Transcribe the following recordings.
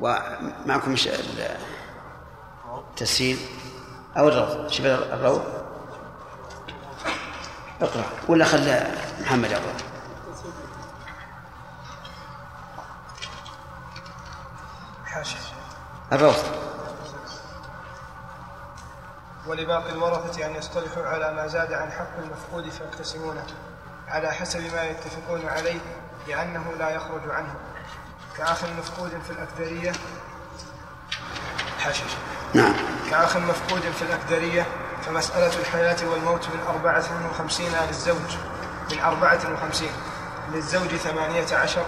ومعكم التسهيل أو الروض. شوف الروض. اقرأ. ولا خلى محمد يقرأ. الروض. ولباقي الورثة أن يصطلحوا على ما زاد عن حق المفقود فيقتسمونه على حسب ما يتفقون عليه لأنه لا يخرج عنه. كأخ مفقود في الأكدرية. حاشش نعم. كأخ مفقود في الأكدرية فمسألة الحياة والموت من أربعة وخمسين للزوج. من أربعة وخمسين. للزوج ثمانية عشر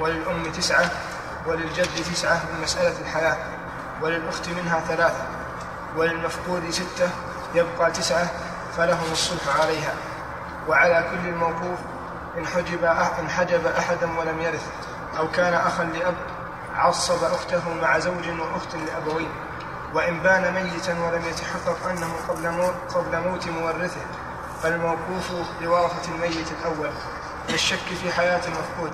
وللأم تسعة وللجد تسعة من مسألة الحياة. وللأخت منها ثلاثة. وللمفقود ستة يبقى تسعة فلهم الصلح عليها. وعلى كل الموقوف إن حجب إن حجب أحدا ولم يرث. أو كان أخا لأب عصب أخته مع زوج وأخت لأبوين وإن بان ميتا ولم يتحقق أنه قبل موت, قبل موت مورثه فالموقوف لورثة الميت الأول. للشك في حياة المفقود.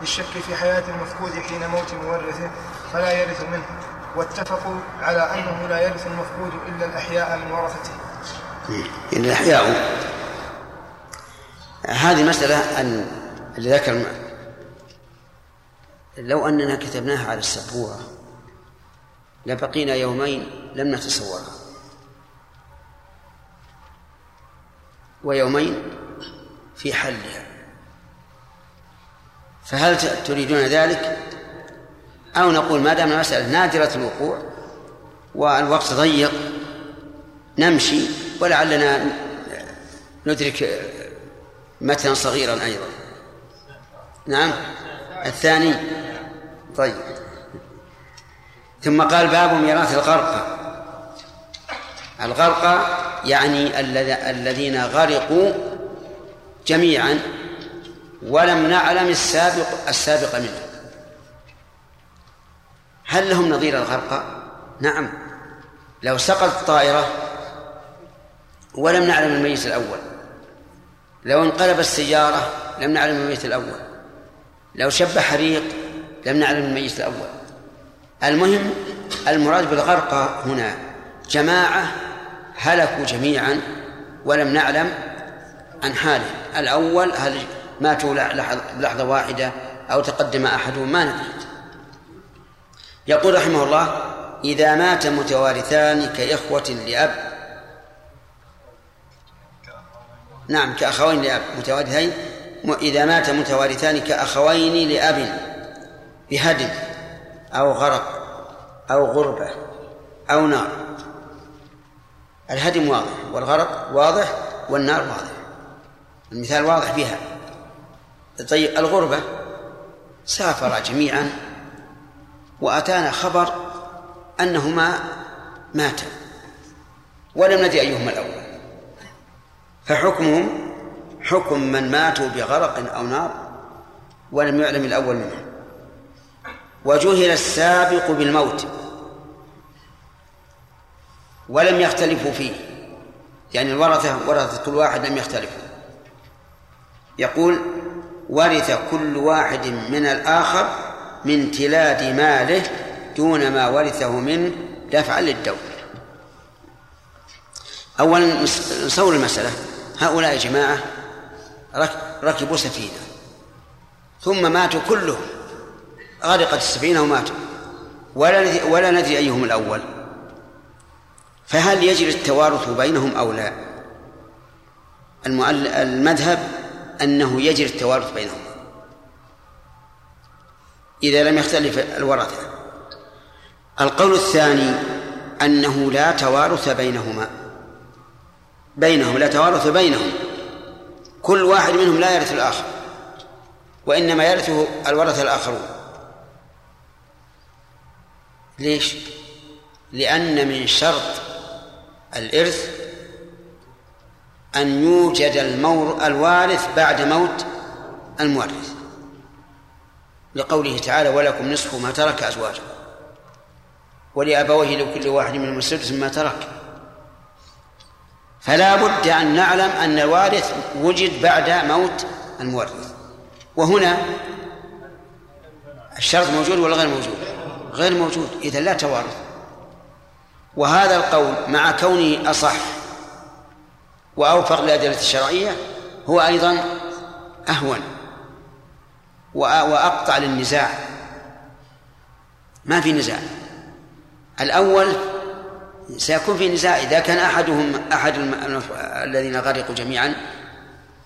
للشك في حياة المفقود حين موت مورثه فلا يرث منه. واتفقوا على أنه لا يرث المفقود إلا الأحياء من ورثته. إلا الأحياء. هذه مسألة أن اللي ذكر لو أننا كتبناها على السبورة لبقينا يومين لم نتصورها ويومين في حلها. فهل تريدون ذلك؟ أو نقول ما دام المسألة نادرة الوقوع والوقت ضيق نمشي ولعلنا ندرك متنا صغيرا أيضا. نعم؟ الثاني طيب. ثم قال باب ميراث الغرقى. الغرقى يعني الذين غرقوا جميعا ولم نعلم السابق السابق منه. هل لهم نظير الغرقى؟ نعم. لو سقط الطائرة ولم نعلم الميت الأول. لو انقلب السيارة لم نعلم الميت الأول. لو شب حريق لم نعلم الميت الأول. المهم المراد بالغرقى هنا جماعة هلكوا جميعا ولم نعلم عن حاله. الأول هل ماتوا لحظة واحدة أو تقدم أحدهم ما ندري. يقول رحمه الله إذا مات متوارثان كإخوة لأب نعم كأخوين لأب متوارثين. إذا مات متوارثان كأخوين لأب. بهدم أو غرق أو غربة أو نار. الهدم واضح والغرق واضح والنار واضح. المثال واضح بها. طيب الغربة سافر جميعا وأتانا خبر أنهما ماتا. ولم ندري أيهما الأول. فحكمهم حكم من ماتوا بغرق أو نار ولم يعلم الأول منهم. وجهل السابق بالموت ولم يختلفوا فيه. يعني الورثة ورثة كل واحد لم يختلفوا يقول ورث كل واحد من الآخر من تلاد ماله دون ما ورثه منه دفعا للدولة. أولا نصور المسألة. هؤلاء جماعة ركبوا سفينة. ثم ماتوا كلهم. غرقت السفينة وماتوا ولا ولا ندري أيهم الأول. فهل يجري التوارث بينهم أو لا؟ المذهب أنه يجري التوارث بينهم. إذا لم يختلف الورثة القول الثاني أنه لا توارث بينهما. بينهم لا توارث بينهم. كل واحد منهم لا يرث الآخر. وإنما يرثه الورثة الآخرون. ليش؟ لأن من شرط الإرث أن يوجد المور الوارث بعد موت المورث. لقوله تعالى ولكم نصف ما ترك أزواجه. ولأبويه لكل واحد منهم السدس ما ترك. فلا بد أن نعلم أن الوارث وجد بعد موت المورث. وهنا الشرط موجود ولا غير موجود؟ غير موجود إذا لا توارث. وهذا القول مع كونه أصح وأوفق للأدلة الشرعية هو أيضا أهون وأقطع للنزاع. ما في نزاع. الأول سيكون في نزاع إذا كان أحدهم أحد الذين غرقوا جميعا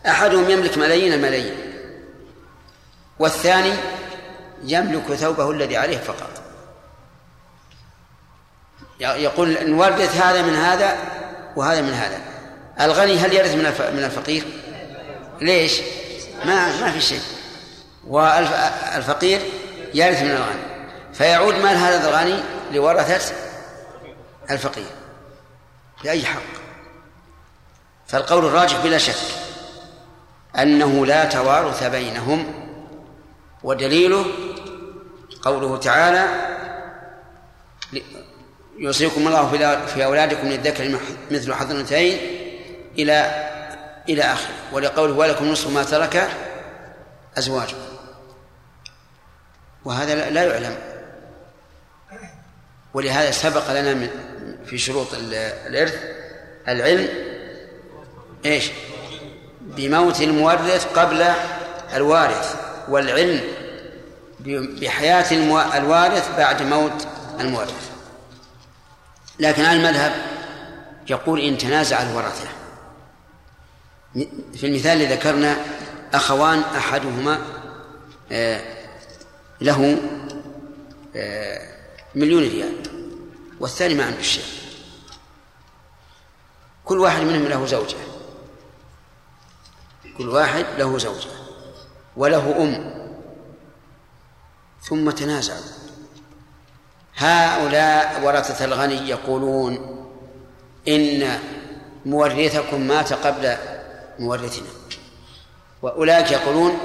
أحدهم يملك ملايين الملايين والثاني يملك ثوبه الذي عليه فقط. يقول نورث هذا من هذا وهذا من هذا. الغني هل يرث من من الفقير؟ ليش؟ ما ما في شيء. والفقير يرث من الغني. فيعود مال هذا الغني لورثة الفقير. بأي حق؟ فالقول الراجح بلا شك أنه لا توارث بينهم ودليله قوله تعالى يوصيكم الله في أولادكم للذكر مثل الأنثيين إلى إلى آخره. ولقوله ولكم نصف ما ترك أزواجكم وهذا لا يعلم. ولهذا سبق لنا من في شروط الإرث العلم إيش؟ بموت المورث قبل الوارث والعلم بحياة الوارث بعد موت المورث. لكن المذهب يقول إن تنازع الورثة. في المثال الذي ذكرنا أخوان أحدهما آه، له آه، مليون ريال والثاني ما عنده شيء. كل واحد منهم له زوجة. كل واحد له زوجة وله أم. ثم تنازعوا. هؤلاء ورثة الغني يقولون إن مورثكم مات قبل مورثنا. وأولئك يقولون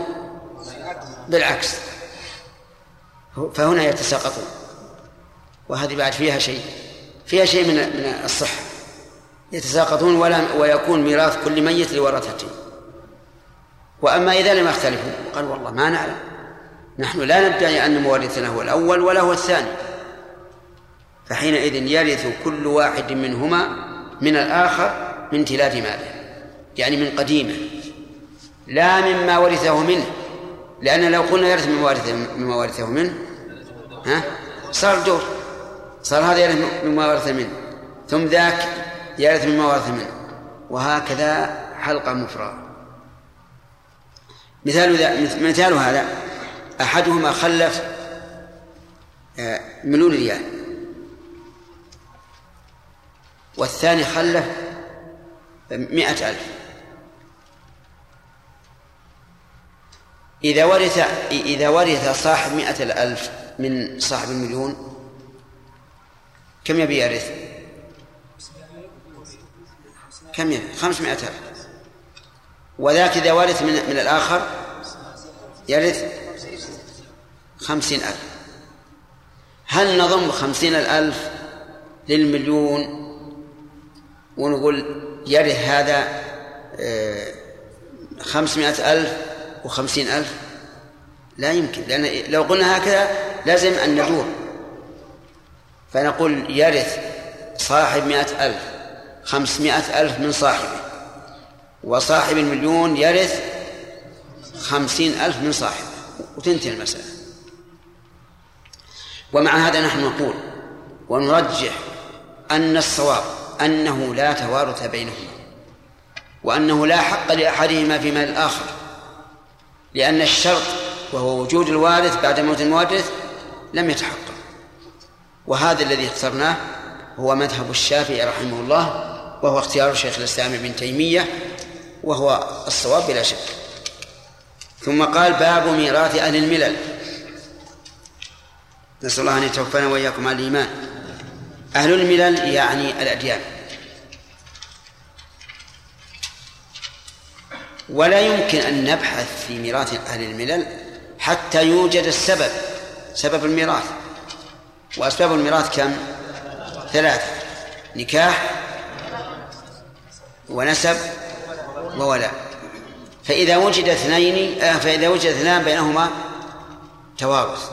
بالعكس. فهنا يتساقطون. وهذه بعد فيها شيء. فيها شيء من من الصحة. يتساقطون ولا ويكون ميراث كل ميت لورثته وأما إذا لم يختلفوا قال والله ما نعلم. نحن لا ندعي أن مورثنا هو الأول ولا هو الثاني. فحينئذ يرث كل واحد منهما من الآخر من تلاف ماله يعني من قديمه لا مما ورثه منه لأن لو قلنا يرث مما ورثه مما ورثه منه ها؟ صار دور صار هذا يرث مما ورث منه ثم ذاك يرث مما ورث منه وهكذا حلقة مفرغة. مثال مثال هذا أحدهما خلف آه، مليون ريال والثاني خلف مئة ألف إذا ورث إذا ورث صاحب مئة الألف من صاحب المليون كم يبي يرث؟ كم يبي؟ خمسمائة ألف وذاك إذا ورث من, من الآخر يرث خمسين ألف هل نضم خمسين الألف للمليون ونقول يرث هذا آه، خمسمائة ألف وخمسين ألف. لا يمكن لأن لو قلنا هكذا لازم أن ندور فنقول يرث صاحب مائة ألف خمسمائة ألف من صاحبه وصاحب المليون يرث خمسين ألف من صاحبه. وتنتهي المسألة. ومع هذا نحن نقول ونرجح أن الصواب أنه لا توارث بينهما وأنه لا حق لأحدهما في مال الآخر لأن الشرط وهو وجود الوارث بعد موت المورث لم يتحقق. وهذا الذي اخترناه هو مذهب الشافعي رحمه الله وهو اختيار شيخ الإسلام ابن تيمية وهو الصواب بلا شك. ثم قال باب ميراث أهل الملل. نسأل الله أن يتوفانا وإياكم على الإيمان. أهل الملل يعني الأديان. ولا يمكن أن نبحث في ميراث أهل الملل حتى يوجد السبب سبب الميراث. وأسباب الميراث كم؟ ثلاثة نكاح ونسب وولاء. فإذا وجد اثنين آه، فإذا وجد اثنان بينهما توارث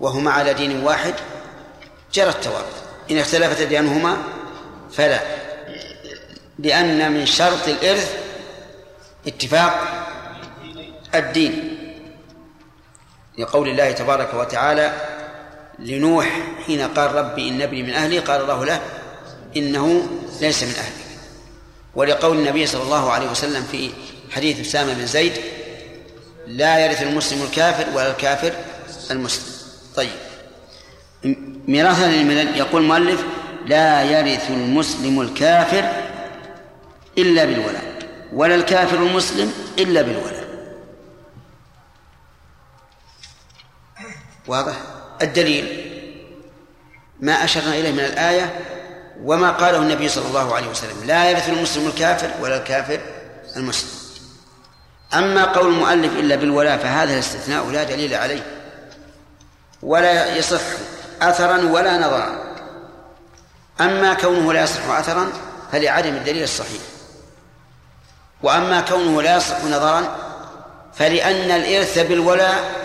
وهما على دين واحد جرى التوارث إن اختلفت أديانهما فلا. لأن من شرط الإرث اتفاق الدين. لقول الله تبارك وتعالى لنوح حين قال ربي إن ابني من أهلي قال الله له إنه ليس من أهلك ولقول النبي صلى الله عليه وسلم في حديث أسامة بن زيد لا يرث المسلم الكافر ولا الكافر المسلم. طيب. ميراثا للملل. يقول المؤلف لا يرث المسلم الكافر إلا بالولاء ولا الكافر المسلم إلا بالولاء. واضح؟ الدليل ما أشرنا إليه من الآية وما قاله النبي صلى الله عليه وسلم. لا يرث المسلم الكافر ولا الكافر المسلم. أما قول المؤلف إلا بالولاء فهذا الاستثناء لا دليل عليه ولا يصح أثرا ولا نظرا. أما كونه لا يصح أثرا فلعدم الدليل الصحيح. وأما كونه لا يصح نظرا فلأن الإرث بالولاء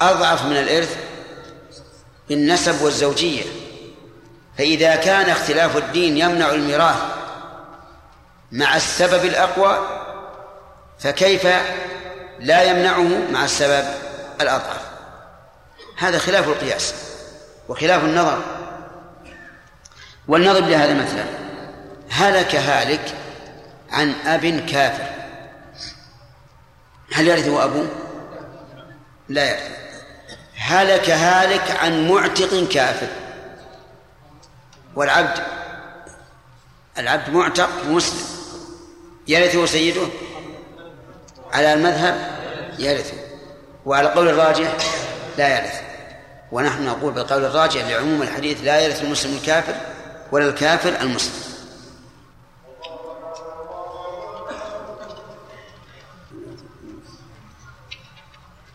أضعف من الإرث بالنسب والزوجية. فإذا كان اختلاف الدين يمنع الميراث مع السبب الأقوى فكيف لا يمنعه مع السبب الأضعف؟ هذا خلاف القياس. وخلاف النظر. ولنضرب لهذا مثلا هلك هالك عن أب كافر. هل يرثه أبوه؟ لا يرث هلك هالك عن معتق كافر. والعبد العبد معتق مسلم يرثه سيده؟ على المذهب يرثه. وعلى قول الراجح لا يرث ونحن نقول بالقول الراجح لعموم الحديث لا يرث المسلم الكافر ولا الكافر المسلم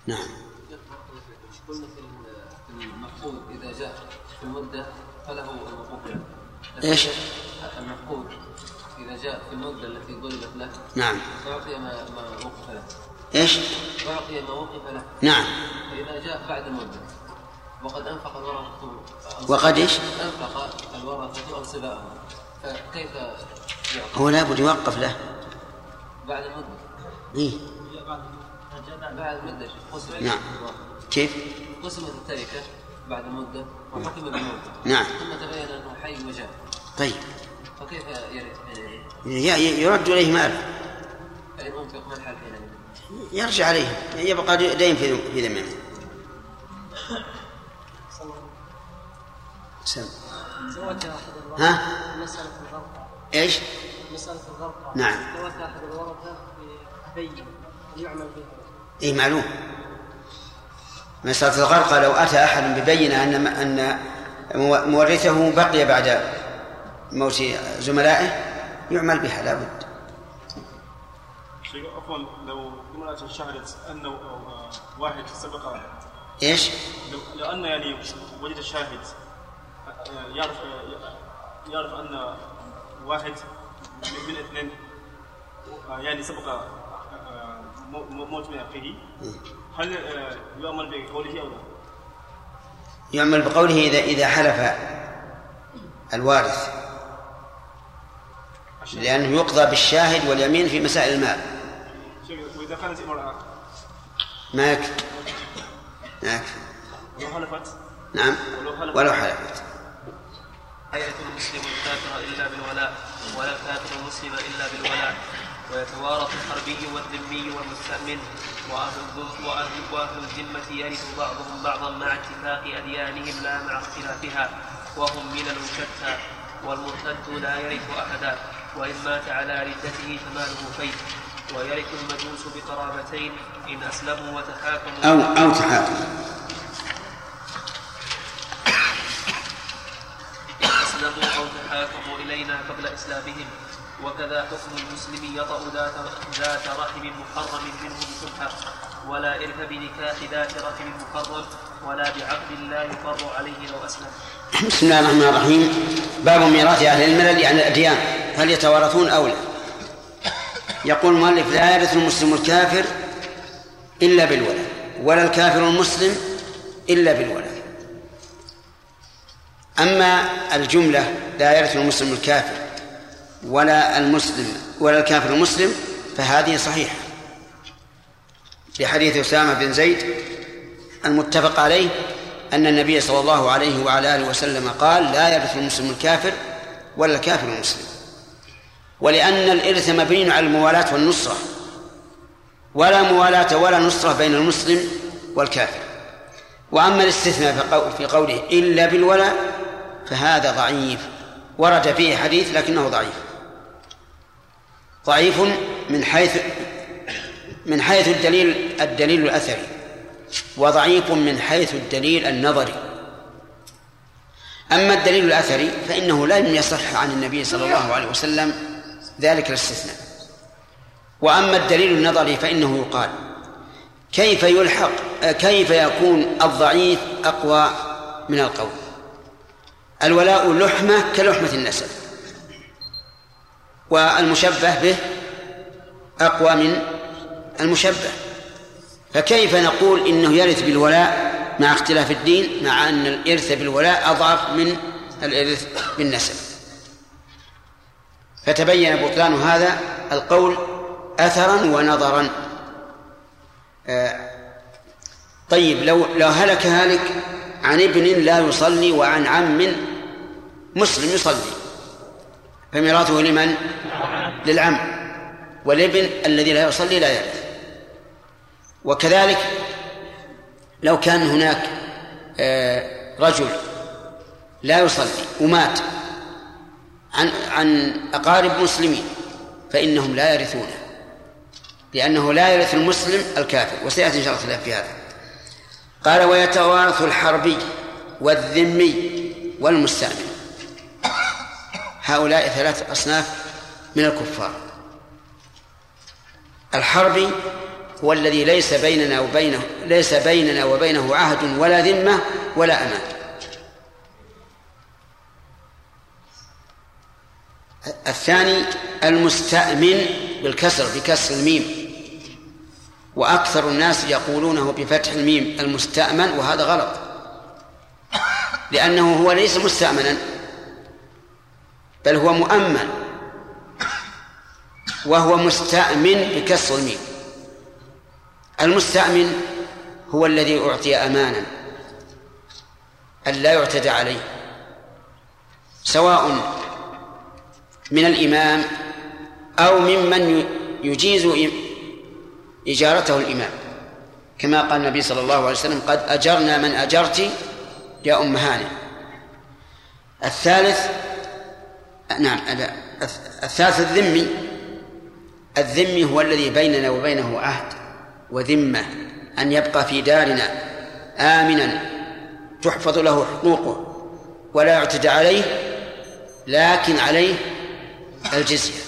نعم قلنا في المفقود اذا جاء في المده فله إيش؟ المفقود اذا جاء في المده التي ضربت له نعم اعطي ما ما وقف له إيش؟ اعطي ما وقف له نعم فإذا جاء بعد المده وقد أنفق الورثه وقد إيش؟ أنفق الورثه انصباءهم فكيف يعطي هو لابد يوقف له. بعد المدة. إيه؟ بعد المدة قسمت نعم. كيف؟ قسمت التركه بعد مده وحكم بالموت نعم. ثم تبين أنه حي وجاء. طيب. فكيف يرد؟ إليه ماله فان انفق ما الحال حينئذ؟ يرجع عليه. يبقى دين في في ذمه سم. ها مسألة الغرقى إيش؟ مسألة الغرقى نعم. زواج أحد الورثه بين يعمل بها اي معلوم مسألة الغرقى لو أتى أحد ببينة أن أن مورثه بقي بعد موت زملائه يعمل بها لابد عفوا لو امرأة شهدت أنه آه، واحد سبق إيش؟ لو, لو أن يعني وجد شاهد يعرف يعرف أن واحد من اثنين يعني سبق آه، مو- مو- موت من أخيه. هل آه، يؤمن بقوله أو لا؟ يعمل بقوله إذا إذا حلف الوارث. لأنه يقضى بالشاهد واليمين في مسائل المال. وإذا كانت امرأة ما يكفي. ما يكفي. لو حلفت؟ نعم. ولو حلفت. يرث المسلم الكافر إلا بالولاء ولا الكافر المسلم إلا بالولاء. ويتوارث الحربي والذمي والمستأمن وأهل وأهل الذمة يرث بعضهم بعضا مع اتفاق أديانهم لا مع اختلافها وهم ملل شتى والمرتد لا يرث أحدا. وإن مات على ردته فماله فيه ويرث المجوس بقرابتين إن أسلموا وتحاكموا أو أو تحاكم. تحاكموا إلينا قبل إسلامهم وكذا حكم المسلم يطأ ذات ذات رحم محرم منه بشبهة ولا إرث بنكاح ذات رحم محرم ولا بعقد لا يقر عليه لو أسلم بسم الله الرحمن الرحيم. باب ميراث أهل الملل عن الأديان. هل يتوارثون أو لا؟ يقول المؤلف لا يرث المسلم الكافر إلا بالولاء ولا الكافر المسلم إلا بالولاء أما الجملة لا يرث المسلم الكافر ولا المسلم ولا الكافر المسلم فهذه صحيحة. لحديث أسامة بن زيد المتفق عليه أن النبي صلى الله عليه وعلى آله وسلم قال لا يرث المسلم الكافر ولا الكافر المسلم. ولأن الإرث مبني على الموالاة والنصرة ولا موالاة ولا نصرة بين المسلم والكافر. وأما الاستثناء في قوله إلا بالولاء فهذا ضعيف. ورد فيه حديث لكنه ضعيف. ضعيف من حيث من حيث الدليل الدليل الأثري. وضعيف من حيث الدليل النظري. أما الدليل الأثري فإنه لم يصح عن النبي صلى الله عليه وسلم ذلك الاستثناء. وأما الدليل النظري فإنه يقال كيف يلحق كيف يكون الضعيف أقوى من القوي؟ الولاء لحمة كلحمة النسب. والمشبه به أقوى من المشبه. فكيف نقول إنه يرث بالولاء مع اختلاف الدين مع أن الإرث بالولاء أضعف من الإرث بالنسب؟ فتبين بطلان هذا القول أثرا ونظرا. آه، طيب لو لو هلك هالك عن ابن لا يصلي وعن عم مسلم يصلي. فميراثه لمن؟ للعم. والابن الذي لا يصلي لا يرث وكذلك لو كان هناك آه، رجل لا يصلي ومات عن عن أقارب مسلمين فإنهم لا يرثونه. لأنه لا يرث المسلم الكافر. وسيأتي إن شاء الله في هذا. قال ويتوارث الحربي والذمي والمستأمن. هؤلاء ثلاثة أصناف من الكفار. الحربي هو الذي ليس بيننا وبينه ليس بيننا وبينه عهد ولا ذمة ولا أمان. الثاني المستأمن بالكسر بكسر الميم. وأكثر الناس يقولونه بفتح الميم المستأمن وهذا غلط. لأنه هو ليس مستأمنا. بل هو مؤمن وهو مستأمن بكسر الميم. المستأمن هو الذي أعطي أمانا. أن لا يعتدى عليه. سواء من الإمام أو ممن يجيز إجارته الإمام. كما قال النبي صلى الله عليه وسلم قد أجرنا من أجرت يا أم هانئ. الثالث نعم الثالث الذمي الذمي هو الذي بيننا وبينه عهد وذمة أن يبقى في دارنا آمنا تحفظ له حقوقه ولا يعتدى عليه لكن عليه الجزية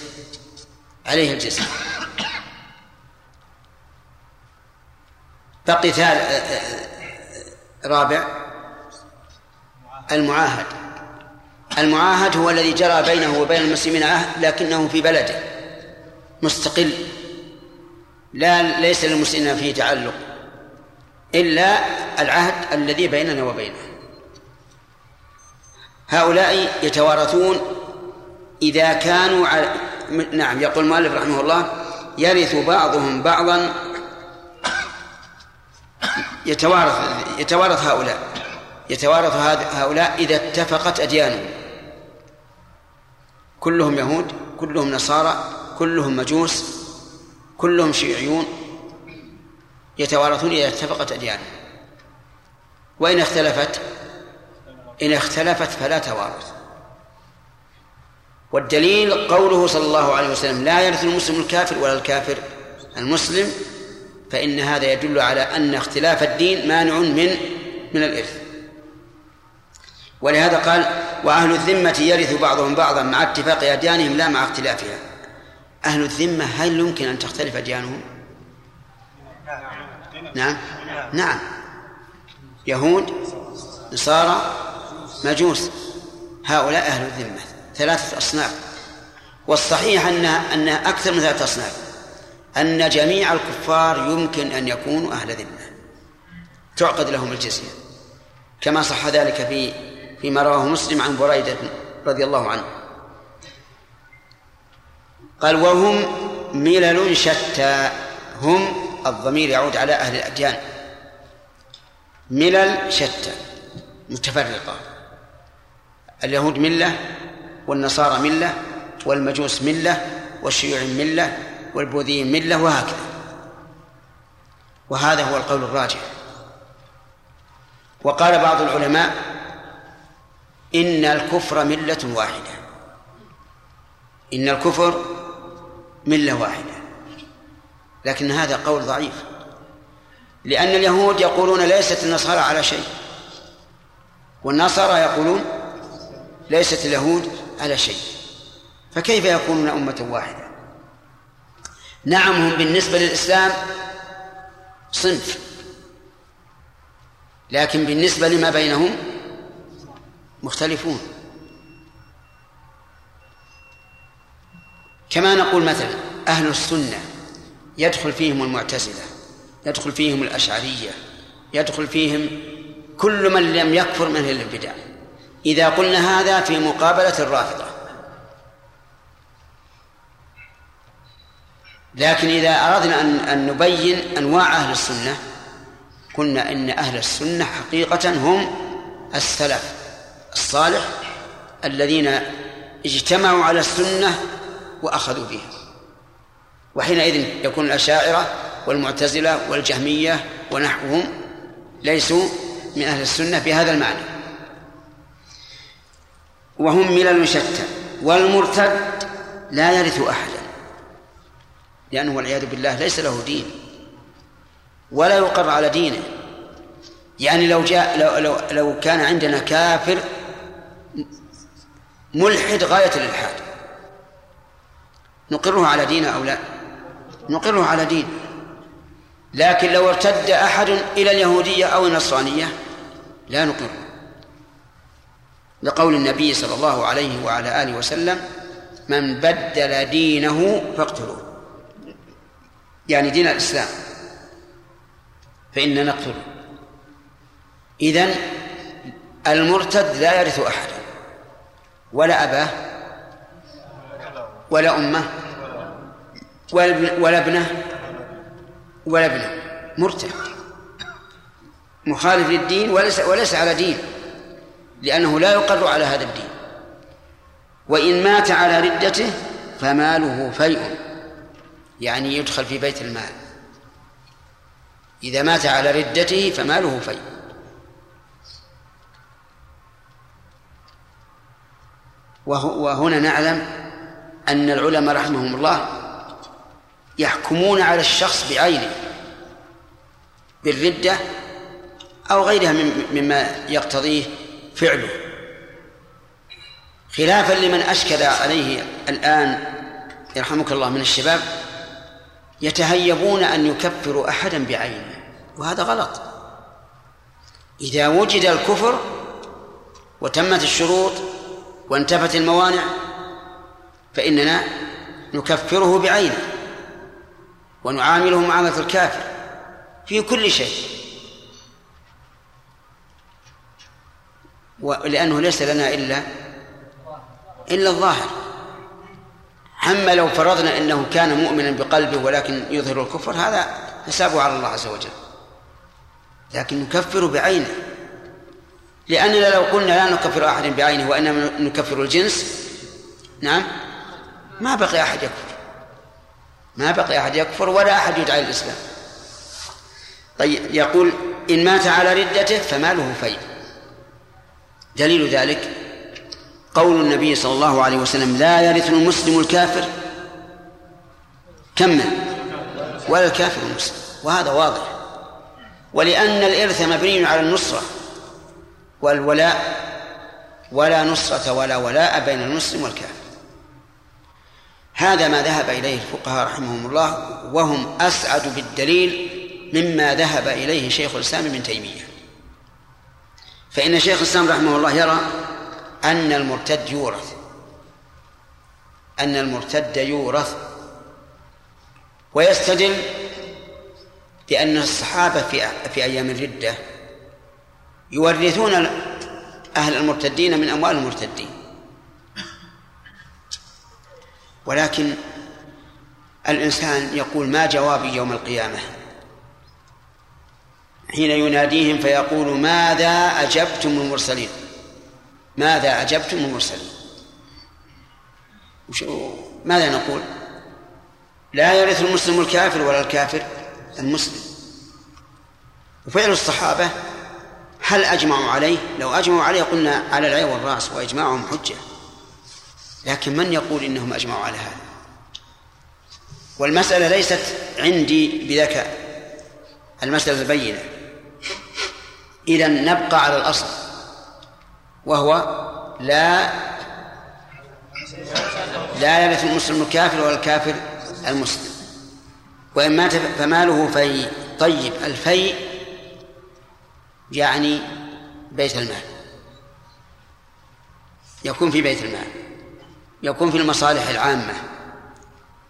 عليه الجزية. بقي رابع المعاهد. المعاهد هو الذي جرى بينه وبين المسلمين عهد لكنه في بلده. مستقل. لا ليس للمسلمين فيه تعلق. إلا العهد الذي بيننا وبينه. هؤلاء يتوارثون إذا كانوا على نعم يقول المؤلف رحمه الله يرث بعضهم بعضا. يتوارث يتوارث هؤلاء. يتوارث هؤلاء إذا اتفقت أديانهم. كلهم يهود كلهم نصارى كلهم مجوس كلهم شيعيون يتوارثون إذا اتفقت أديانهم. وإن اختلفت إن اختلفت فلا توارث. والدليل قوله صلى الله عليه وسلم لا يرث المسلم الكافر ولا الكافر المسلم فإن هذا يدل على أن اختلاف الدين مانع من من الإرث. ولهذا قال وأهل الذمة يرث بعضهم بعضا مع اتفاق أديانهم لا مع اختلافها. أهل الذمة هل يمكن أن تختلف أديانهم؟ نعم. نعم. يهود نصارى مجوس. هؤلاء أهل الذمة. ثلاثة أصناف. والصحيح أن أن أكثر من ثلاثة أصناف. أن جميع الكفار يمكن أن يكونوا أهل ذمة. تعقد لهم الجزية. كما صح ذلك في فيما رواه مسلم عن بريدة رضي الله عنه. قال وهم ملل شتى هم الضمير يعود على أهل الأديان. ملل شتى متفرقة. اليهود ملة والنصارى ملة والمجوس ملة والشيوع ملة والبوذيين ملة وهكذا. وهذا هو القول الراجح. وقال بعض العلماء إن الكفر ملة واحدة. إن الكفر ملة واحدة. لكن هذا قول ضعيف. لأن اليهود يقولون ليست النصارى على شيء. والنصارى يقولون ليست اليهود على شيء. فكيف يكونون أمة واحدة؟ نعم هم بالنسبة للإسلام صنف. لكن بالنسبة لما بينهم مختلفون. كما نقول مثلا أهل السنة يدخل فيهم المعتزلة يدخل فيهم الأشعرية يدخل فيهم كل من لم يكفر من أهل البدع. إذا قلنا هذا في مقابلة الرافضة. لكن إذا أردنا أن أن نبين أنواع أهل السنة قلنا إن أهل السنة حقيقة هم السلف. الصالح الذين اجتمعوا على السنة وأخذوا بها. وحينئذ يكون الأشاعرة والمعتزلة والجهمية ونحوهم ليسوا من أهل السنة بهذا المعنى. وهم ملل شتى والمرتد لا يرث أحدا لأنه والعياذ بالله ليس له دين ولا يقر على دينه. يعني لو جاء لو لو, لو كان عندنا كافر ملحد غاية الإلحاد. نقره على دينه أو لا؟ نقره على دين. لكن لو ارتد أحد إلى اليهودية أو النصرانية لا نقره. لقول النبي صلى الله عليه وعلى آله وسلم من بدل دينه فاقتلوه. يعني دين الإسلام. فإننا نقتله. إذن المرتد لا يرث أحدا. ولا أباه ولا أمه ولا ابنه ولا ابنه. مرتد مخالف للدين وليس وليس على دين لأنه لا يقر على هذا الدين. وإن مات على ردته فماله فيء يعني يدخل في بيت المال. إذا مات على ردته فماله فيء. وهنا نعلم أن العلماء رحمهم الله يحكمون على الشخص بعينه بالردة أو غيرها مما يقتضيه فعله. خلافا لمن أشكل عليه الآن يرحمك الله من الشباب يتهيبون أن يكفروا أحدا بعينه وهذا غلط. إذا وجد الكفر وتمت الشروط وانتفت الموانع فإننا نكفره بعينه ونعامله معاملة الكافر في كل شيء. ولأنه ليس لنا إلا إلا الظاهر. أما لو فرضنا أنه كان مؤمنا بقلبه ولكن يظهر الكفر هذا حسابه على الله عز وجل. لكن نكفر بعينه. لأننا لو قلنا لا نكفر أحد بعينه وإنما نكفر الجنس نعم ما بقي أحد يكفر. ما بقي أحد يكفر ولا أحد يدعي الإسلام. طيب يقول إن مات على ردته فماله فيء دليل ذلك قول النبي صلى الله عليه وسلم لا يرث المسلم الكافر. كمل ولا الكافر المسلم. وهذا واضح. ولأن الإرث مبني على النصرة. والولاء ولا نصرة ولا ولاء بين المسلم والكافر. هذا ما ذهب إليه الفقهاء رحمهم الله وهم أسعد بالدليل مما ذهب إليه شيخ الإسلام ابن تيمية. فإن شيخ الإسلام رحمه الله يرى أن المرتد يورث. أن المرتد يورث. ويستدل بأن الصحابة في في أيام الردة يورثون أهل المرتدين من أموال المرتدين. ولكن الإنسان يقول ما جوابي يوم القيامة؟ حين يناديهم فيقول ماذا أجبتم المرسلين؟ ماذا أجبتم المرسلين؟ ماذا نقول؟ لا يرث المسلم الكافر ولا الكافر المسلم. وفعل الصحابة هل أجمعوا عليه؟ لو أجمعوا عليه قلنا على العين والرأس وإجماعهم حجة. لكن من يقول إنهم أجمعوا على هذا؟ والمسألة ليست عندي بذكاء المسألة بينة. إذا نبقى على الأصل. وهو لا لا يرث المسلم الكافر ولا الكافر المسلم. وإن مات فماله في طيب الفيء يعني بيت المال. يكون في بيت المال. يكون في المصالح العامة.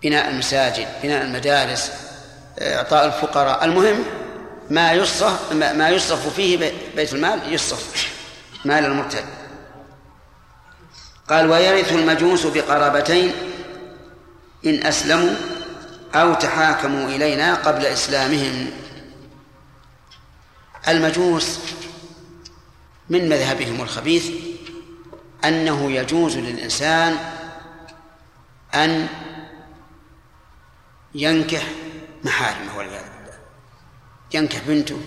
بناء المساجد بناء المدارس إعطاء الفقراء. المهم ما يصرف ما يصرف فيه بيت المال يصرف مال المرتد. قال ويرث المجوس بقرابتين إن أسلموا أو تحاكموا إلينا قبل إسلامهم. المجوس من مذهبهم الخبيث أنه يجوز للإنسان أن ينكح محارمه والعياذ بالله. ينكح بنته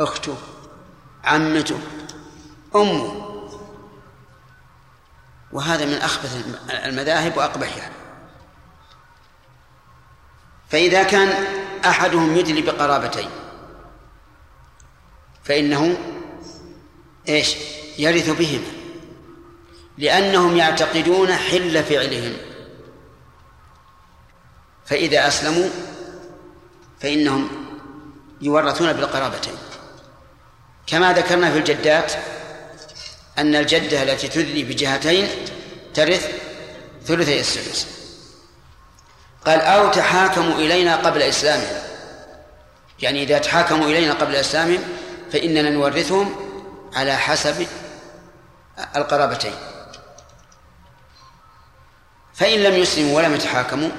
أخته عمته أمه. وهذا من أخبث المذاهب وأقبحها. فإذا كان أحدهم يدلي بقرابتين فإنه إيش؟ يرث بهما. لأنهم يعتقدون حل فعلهم. فإذا أسلموا فإنهم يورثون بالقرابتين. كما ذكرنا في الجدات أن الجدة التي تدلي بجهتين ترث ثلثي السدس. قال أو تحاكموا إلينا قبل إسلامهم. يعني إذا تحاكموا إلينا قبل إسلامهم فإننا نورثهم على حسب القرابتين. فإن لم يسلموا ولم يتحاكموا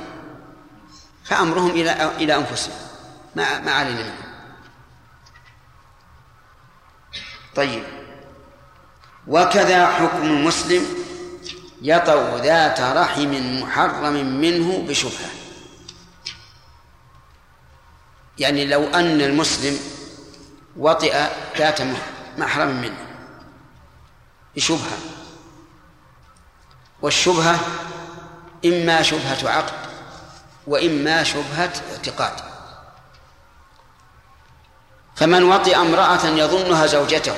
فأمرهم إلى إلى أنفسهم. ما ما علينا منهم طيب. وكذا حكم المسلم يطأ ذات رحم محرم منه بشبهة. يعني لو أن المسلم وطئ ذات محرم منه. بشبهة والشبهة إما شبهة عقد وإما شبهة اعتقاد. فمن وطئ امرأة يظنها زوجته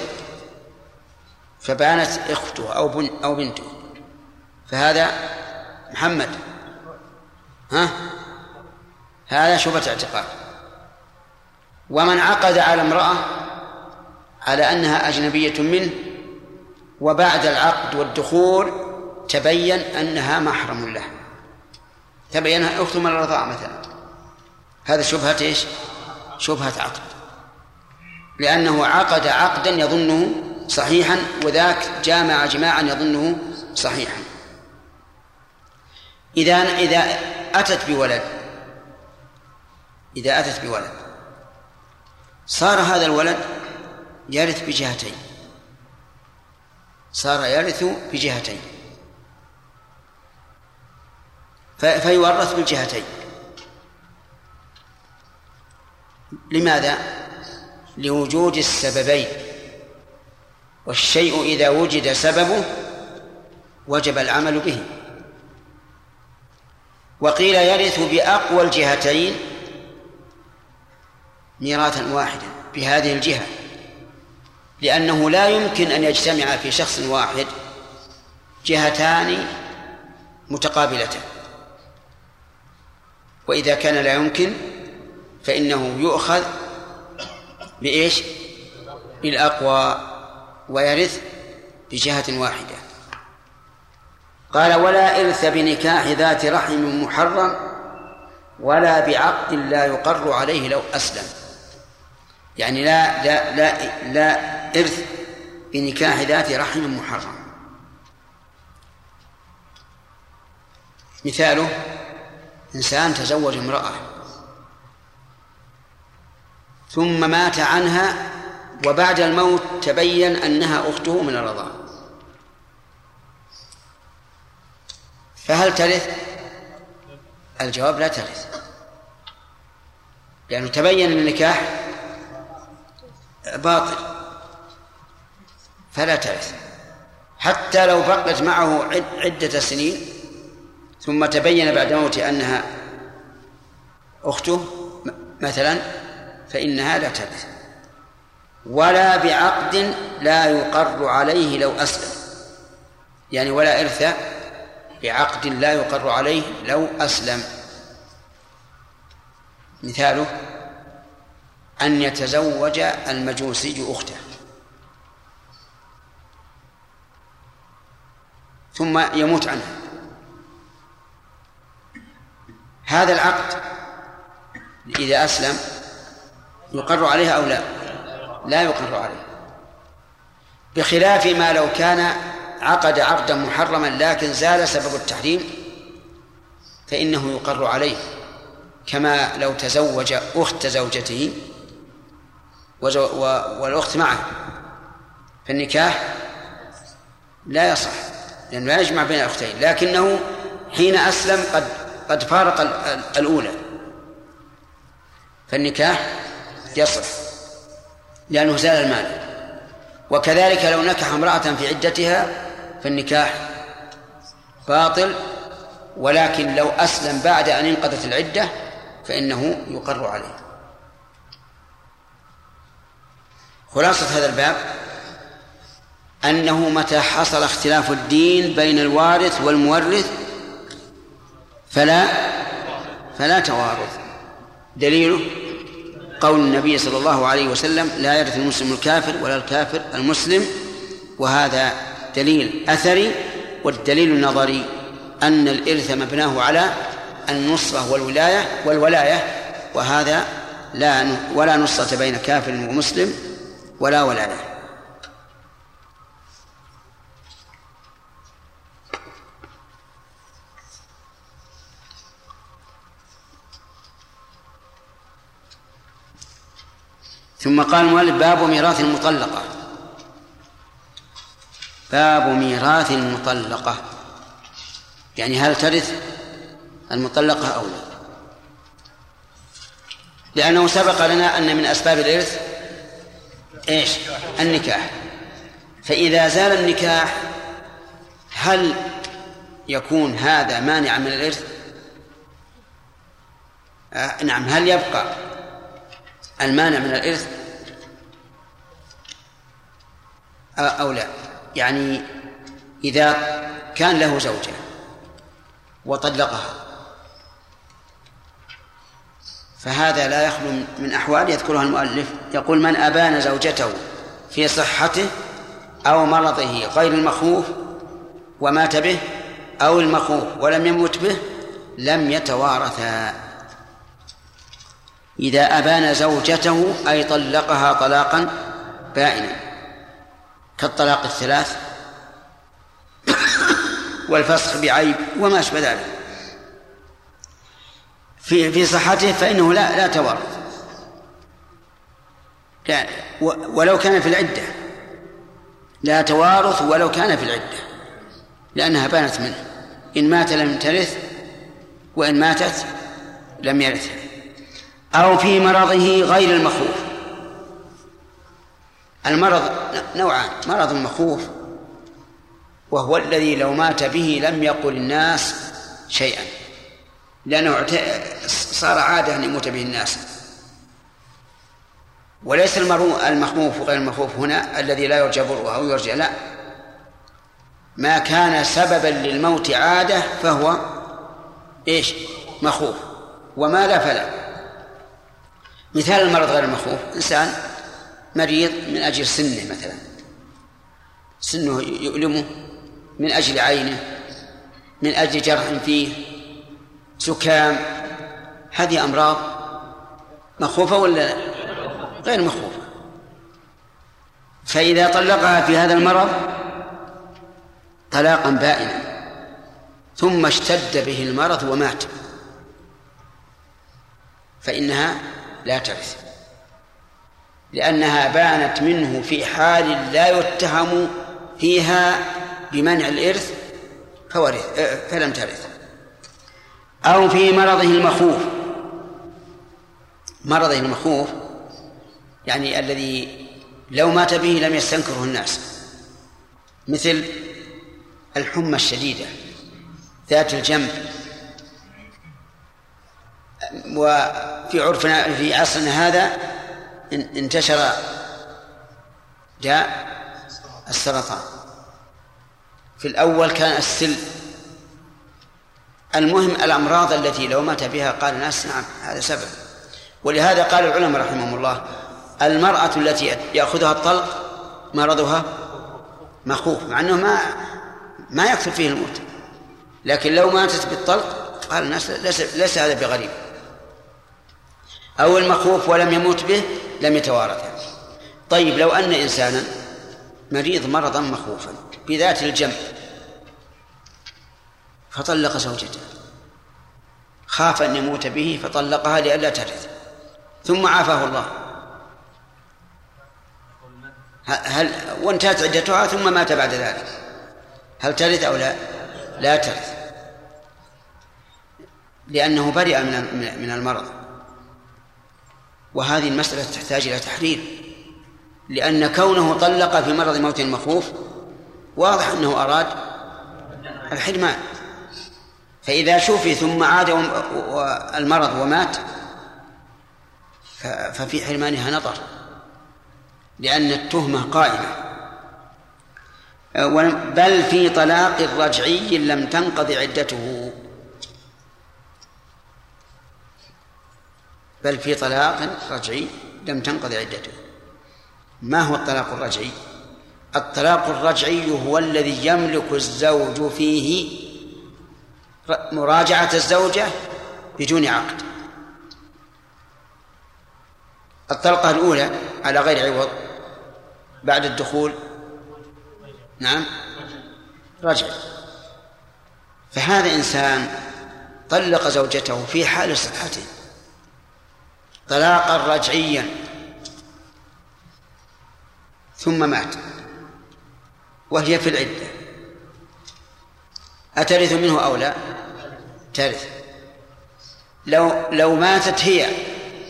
فبانت إخته أو بن أو بنته. فهذا محمد. ها؟ هذا شبهة اعتقاد. ومن عقد على امرأة على أنها أجنبية منه وبعد العقد والدخول تبين أنها محرم له. تبين أخته من الرضاعة مثلا. هذا شبهة إيش؟ شبهة عقد. لأنه عقد عقدا يظنه صحيحا وذاك جامع جماعا يظنه صحيحا. إذا إذا أتت بولد إذا أتت بولد صار هذا الولد يرث بجهتين. صار يرث بجهتين. فيورث بالجهتين. لماذا؟ لوجود السببين. والشيء إذا وجد سببه وجب العمل به. وقيل يرث بأقوى الجهتين ميراثا واحدا بهذه الجهة لأنه لا يمكن أن يجتمع في شخص واحد جهتان متقابلتان. وإذا كان لا يمكن فإنه يؤخذ بإيش؟ بالأقوى ويرث بجهة واحدة. قال ولا إرث بنكاح ذات رحم محرم ولا بعقد لا يقر عليه لو أسلم. يعني لا لا لا لا إرث بنكاح ذات رحم محرم. مثاله إنسان تزوج امرأة. ثم مات عنها وبعد الموت تبين أنها أخته من الرضاعة فهل ترث؟ الجواب لا ترث. لأنه تبين النكاح باطل. فلا ترث. حتى لو بقت معه عدة سنين ثم تبين بعد موته أنها أخته مثلا فإنها لا ترث. ولا بعقد لا يقر عليه لو أسلم. يعني ولا إرث بعقد لا يقر عليه لو أسلم. مثاله أن يتزوج المجوسي أخته. ثم يموت عنها. هذا العقد إذا أسلم يقر عليها أو لا؟ لا يقر عليه. بخلاف ما لو كان عقد عقدا محرما لكن زال سبب التحريم فإنه يقر عليه. كما لو تزوج أخت زوجته والأخت معه. فالنكاح لا يصح لأنه لا يجمع بين الأختين. لكنه حين أسلم قد قد فارق الأولى. فالنكاح يصح لأنه زال المال. وكذلك لو نكح امرأة في عدتها فالنكاح باطل. ولكن لو أسلم بعد أن انقضت العدة فإنه يقر عليه. خلاصة هذا الباب أنه متى حصل اختلاف الدين بين الوارث والمورث فلا فلا توارث. دليله قول النبي صلى الله عليه وسلم لا يرث المسلم الكافر ولا الكافر المسلم. وهذا دليل أثري والدليل النظري أن الإرث مبناه على النصرة والولاية والولاية وهذا لا ولا نصرة بين كافر ومسلم ولا ولاية ثم قال المؤلف باب ميراث المطلقة. باب ميراث المطلقة. يعني هل ترث المطلقة أو لا؟ لأنه سبق لنا أن من أسباب الإرث إيش؟ النكاح. فإذا زال النكاح هل يكون هذا مانعا من الإرث؟ آه نعم. هل يبقى المانع من الإرث؟ أو لا. يعني إذا كان له زوجة وطلقها فهذا لا يخلو من أحوال يذكرها المؤلف. يقول من أبان زوجته في صحته أو مرضه غير المخوف ومات به أو المخوف ولم يمت به لم يتوارثا. إذا أبان زوجته أي طلقها طلاقا بائنا. كالطلاق الثلاث والفسخ بعيب وما أشبه ذلك. في في صحته فإنه لا لا توارث. ولو كان في العدة. لا توارث ولو كان في العدة. لأنها بانت منه. إن مات لم ترث وإن ماتت لم يرثها أو في مرضه غير المخوف. المرض نوعان. مرض مخوف وهو الذي لو مات به لم يقل الناس شيئا. لأنه صار عادة أن يموت به الناس. وليس المخوف وغير المخوف هنا الذي لا يرجى بره أو يرجى لا. ما كان سببا للموت عادة فهو إيش؟ مخوف. وما لا فلا. مثال المرض غير المخوف إنسان مريض من أجل سنه مثلا. سنه يؤلمه من أجل عينه من أجل جرح فيه سكام هذه أمراض مخوفة ولا غير مخوفة؟ فإذا طلقها في هذا المرض طلاقا بائنا ثم اشتد به المرض ومات فإنها لا ترث لأنها بانت منه في حال لا يتهم فيها بمنع الإرث فورث فلم ترث. أو في مرضه المخوف. مرضه المخوف يعني الذي لو مات به لم يستنكره الناس. مثل الحمى الشديدة ذات الجنب. وفي عرفنا في عصرنا هذا انتشر جاء السرطان. في الأول كان السل المهم الأمراض التي لو مات بها قال الناس نعم هذا سبب. ولهذا قال العلماء رحمهم الله المرأة التي يأخذها الطلق مرضها مخوف مع أنه ما ما يكثر فيه الموت. لكن لو ماتت بالطلق قال الناس ليس, ليس هذا بغريب. أو المخوف ولم يموت به لم يتوارث. طيب لو أن إنسانا مريض مرضا مخوفا بذات الجنب فطلق زوجته. خاف أن يموت به فطلقها لئلا ترث. ثم عافاه الله. هل وانتهت عدتها ثم مات بعد ذلك. هل ترث أو لا؟ لا ترث. لأنه برئ من من المرض. وهذه المسألة تحتاج إلى تحرير. لأن كونه طلق في مرض موت مخوف واضح أنه أراد الحرمان. فإذا شوفي ثم عاد المرض ومات ففي حرمانها نظر لأن التهمة قائمة. بل في طلاق رجعي لم تنقض عدته. بل في طلاق رجعي لم تنقض عدته. ما هو الطلاق الرجعي؟ الطلاق الرجعي هو الذي يملك الزوج فيه مراجعة الزوجة بدون عقد. الطلقة الأولى على غير عوض بعد الدخول. نعم. رجع فهذا إنسان طلق زوجته في حال صحته. طلاقا رجعيا. ثم مات. وهي في العدة. أترث منه أو لا؟ ترث. لو لو ماتت هي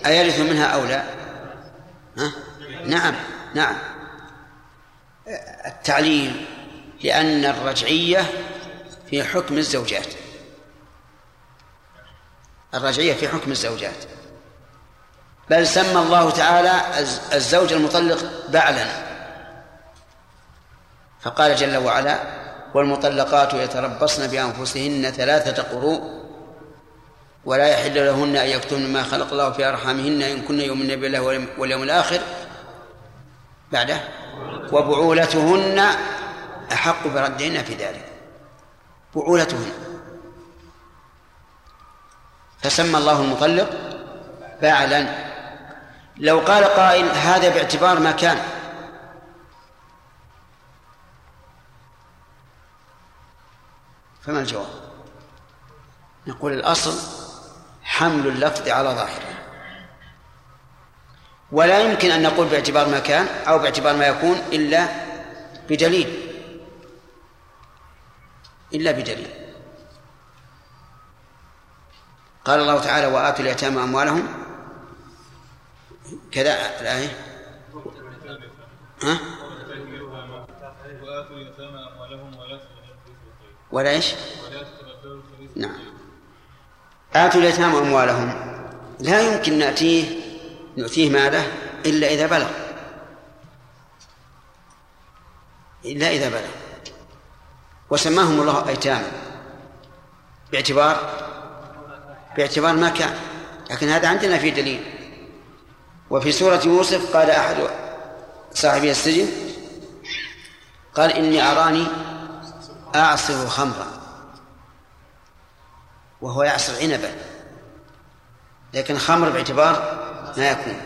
أيرث منها أو لا؟ ها؟ نعم نعم. التعليل لأن الرجعية في حكم الزوجات. الرجعية في حكم الزوجات. بل سمى الله تعالى الزوج المطلق بعلا فقال جل وعلا والمطلقات يتربصن بأنفسهن ثلاثة قروء ولا يحل لهن أن يكتمن ما خلق الله في أرحامهن إن كن يؤمن بالله واليوم الآخر بعده. وبعولتهن أحق بردهن في ذلك. بعولتهن. فسمى الله المطلق فاعلا. لو قال قائل هذا باعتبار ما كان. فما الجواب؟ نقول الأصل حمل اللفظ على ظاهره. ولا يمكن أن نقول باعتبار ما كان أو باعتبار ما يكون إلا بدليل. إلا بدليل. قال الله تعالى وآتوا اليتامى أموالهم. كذا الآية ها؟ ولا إيش؟ نعم. آتوا اليتامى أموالهم. لا يمكن نأتيه نؤتيه ماله إلا إذا بلغ. إلا إذا بلغ. وسماهم الله أيتاما. باعتبار؟ باعتبار ما كان. لكن هذا عندنا في دليل. وفي سورة يوسف قال أحد صاحبي السجن قال إني أراني أعصر خمرا وهو يعصر عنبا لكن خمر باعتبار ما يكون.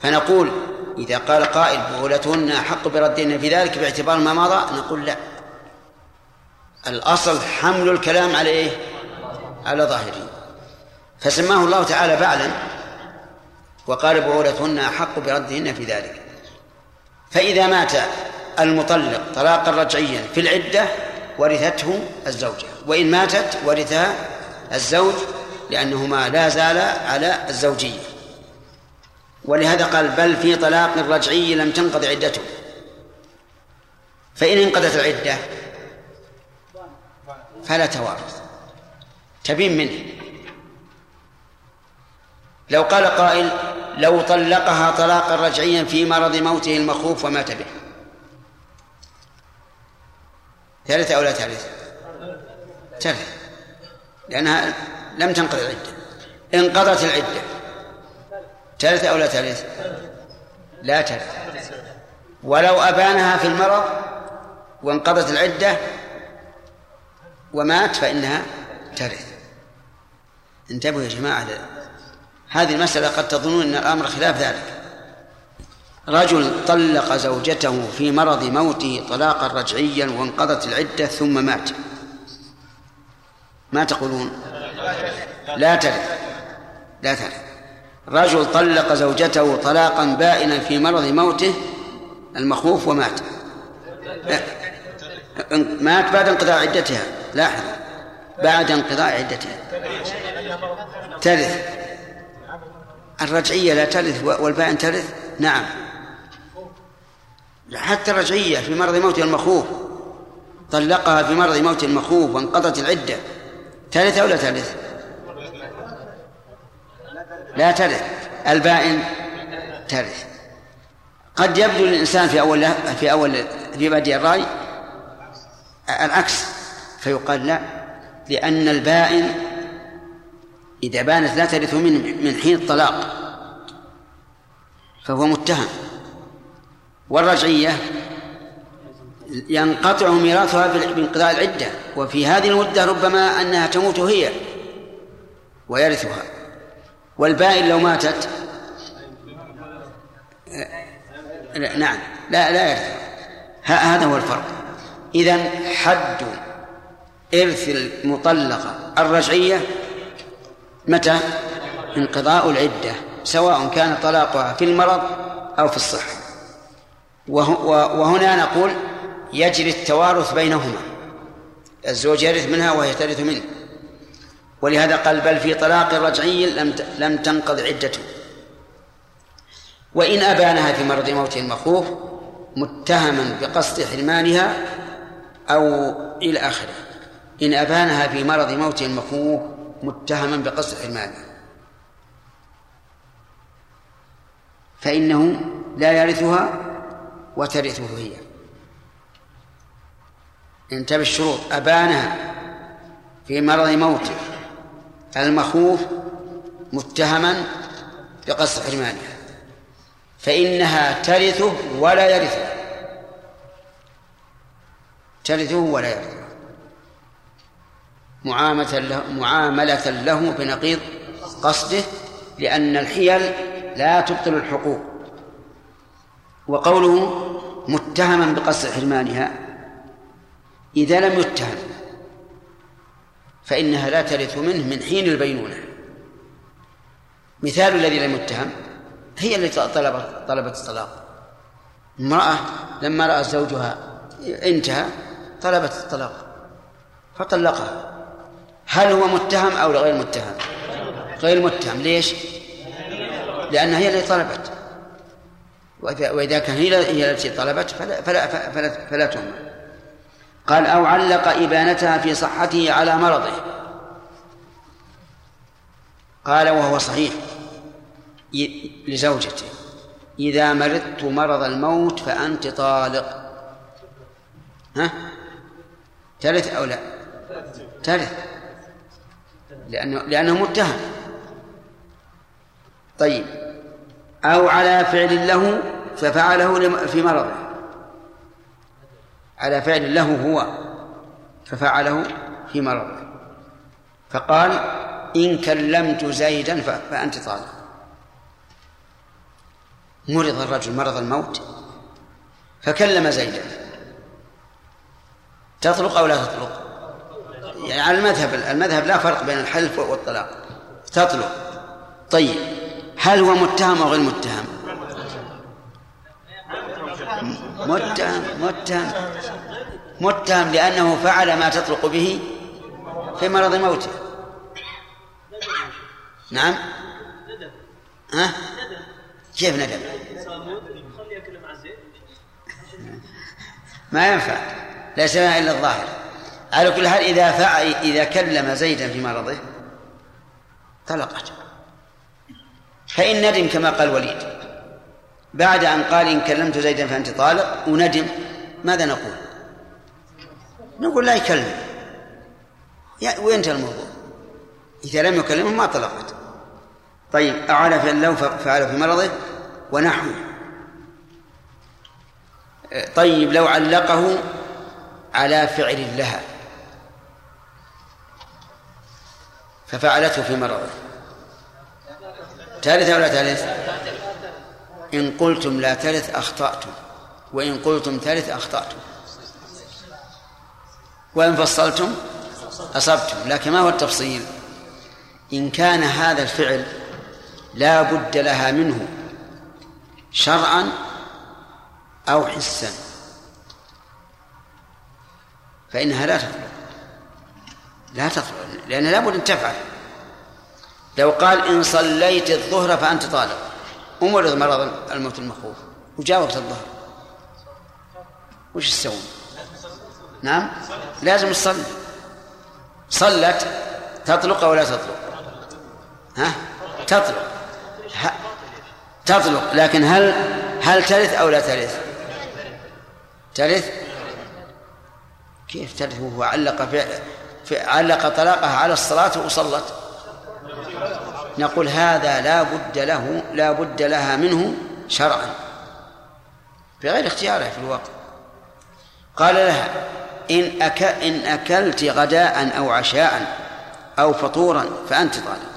فنقول إذا قال قائل بغولتهن أحق بردهن في ذلك باعتبار ما مضى؟ نقول لا. الأصل حمل الكلام على إيه؟ على ظاهره. فسماه الله تعالى بعلا وقال بغولتهن أحق بردهن في ذلك. فإذا مات المطلق طلاقا رجعيا في العدة ورثته الزوجة وإن ماتت ورثها الزوج لأنهما لا زالا على الزوجية. ولهذا قال بل في طلاق رجعي لم تنقض عدته. فإن انقضت العدة فلا توارث. تبين منه. لو قال قائل لو طلقها طلاقا رجعيا في مرض موته المخوف ومات به. ثالث أو لا ثالث ثالث لأنها لم تنقض العدة. انقضت العدة. ثالث أو لا ثالث لا ثالث ولو أبانها في المرض وانقضت العدة ومات فإنها ترث انتبهوا يا جماعة هذه المسألة قد تظنون أن الأمر خلاف ذلك. رجل طلق زوجته في مرض موته طلاقا رجعيا وانقضت العدة ثم مات. ما تقولون؟ لا ترث لا ترث رجل طلق زوجته طلاقا بائنا في مرض موته المخوف ومات. مات بعد انقضاء عدتها. لاحظ. بعد انقضاء عدتها. ترث. الرجعية لا ترث والبائن ترث؟ نعم. حتى الرجعية في مرض موت المخوف طلقها في مرض موت المخوف وانقضت العدة. ترث أو لا ترث لا ترث البائن؟ ترث قد يبدو للإنسان في أول في أول في بادئ الرأي العكس فيقال لا لأن البائن إذا بانت لا ترث من من حين الطلاق فهو متهم. والرجعية ينقطع ميراثها بانقضاء العدة وفي هذه المدة ربما أنها تموت هي ويرثها. والبائن لو ماتت نعم لا لا يرث هذا هو الفرق. إذا حد إرث المطلقة الرجعية متى؟ انقضاء العدة سواء كان طلاقها في المرض أو في الصحة. وهنا نقول يجري التوارث بينهما. الزوج يرث منها وهي ترث منه. ولهذا قال بل في طلاق رجعي لم لم تنقض عدته. وإن أبانها في مرض موته المخوف متهما بقصد حرمانها أو إلى آخره. إن أبانها في مرض موته المخوف متهما بقصد حرمانها. فإنه لا يرثها وترثه هي انتبه الشروط. أبانها في مرض موته. المخوف متهما بقصد حرمانها. فإنها ترثه ولا يرثه ترثه ولا يرثه معاملة له, معاملة له بنقيض قصده لأن الحيل لا تبطل الحقوق. وقوله متهما بقصد حرمانها إذا لم يتهم فإنها لا ترث منه من حين البينونة. مثال الذي لم يتهم هي التي طلبت طلبت الطلاق امرأة لما رأى زوجها انتهى طلبت الطلاق فطلقها. هل هو متهم أو غير متهم؟ غير متهم. ليش؟ لأنها هي التي طلبت. وإذا كان هي التي طلبت فلا فلا فلا, فلا تهم قال أو علق إبانتها في صحته على مرضه. قال وهو صحيح. لزوجته. إذا مرضت مرض الموت فأنت طالق. ها؟ ترث أو لا؟ ترث. لأنه لأنه متهم. طيب. أو على فعل له ففعله في مرضه. على فعل له هو ففعله في مرضه. فقال إن كلمت زيدا فأنت طالق مرض الرجل مرض الموت فكلم زيدا. تطلق أو لا تطلق؟ يعني على المذهب المذهب لا فرق بين الحلف والطلاق. تطلق. طيب. هل هو متهم أو غير متهم؟ متهم متهم متهم لأنه فعل ما تطلق به في مرض موته. نعم؟ ها؟ كيف ندم؟ ما ينفع. لا سمع إلا الظاهر. على كل حال إذا فعل إذا كلم زيدا في مرضه طلقته. فإن ندم كما قال وليد. بعد أن قال إن كلمت زيدا فأنت طالق وندم ماذا نقول؟ نقول لا يكلم. وينتهي الموضوع؟ إذا لم يكلمه ما طلقت. طيب أعاد فعل له فعله في مرضه ونحوه. طيب لو علقه على فعل لها ففعلته في مرضه. ترث ولا ترث إن قلتم لا ترث أخطأتم وإن قلتم ترث أخطأتم. وإن فصلتم أصبتم لكن ما هو التفصيل؟ إن كان هذا الفعل لا بد لها منه شرعا أو حسا فإنها لا تطلق لا تطلق لأنها لابد أن تفعل. لو قال إن صليت الظهر فأنت طالق. ومرض مرض الموت المخوف وجاء وقت الظهر. وش تسوون؟ نعم؟ لازم تصلي. صلت تطلق أو لا تطلق؟ ها؟ تطلق. ها تطلق. لكن هل هل ترث أو لا ترث؟ ترث؟ كيف ترث؟ وهو علق في, علق طلاقها على الصلاة وصلت. نقول هذا لا بد له لا بد لها منه شرعا بغير اختياره في الوقت قال لها إن أك إن أكلت غداء أو عشاء أو فطورا فأنت طالب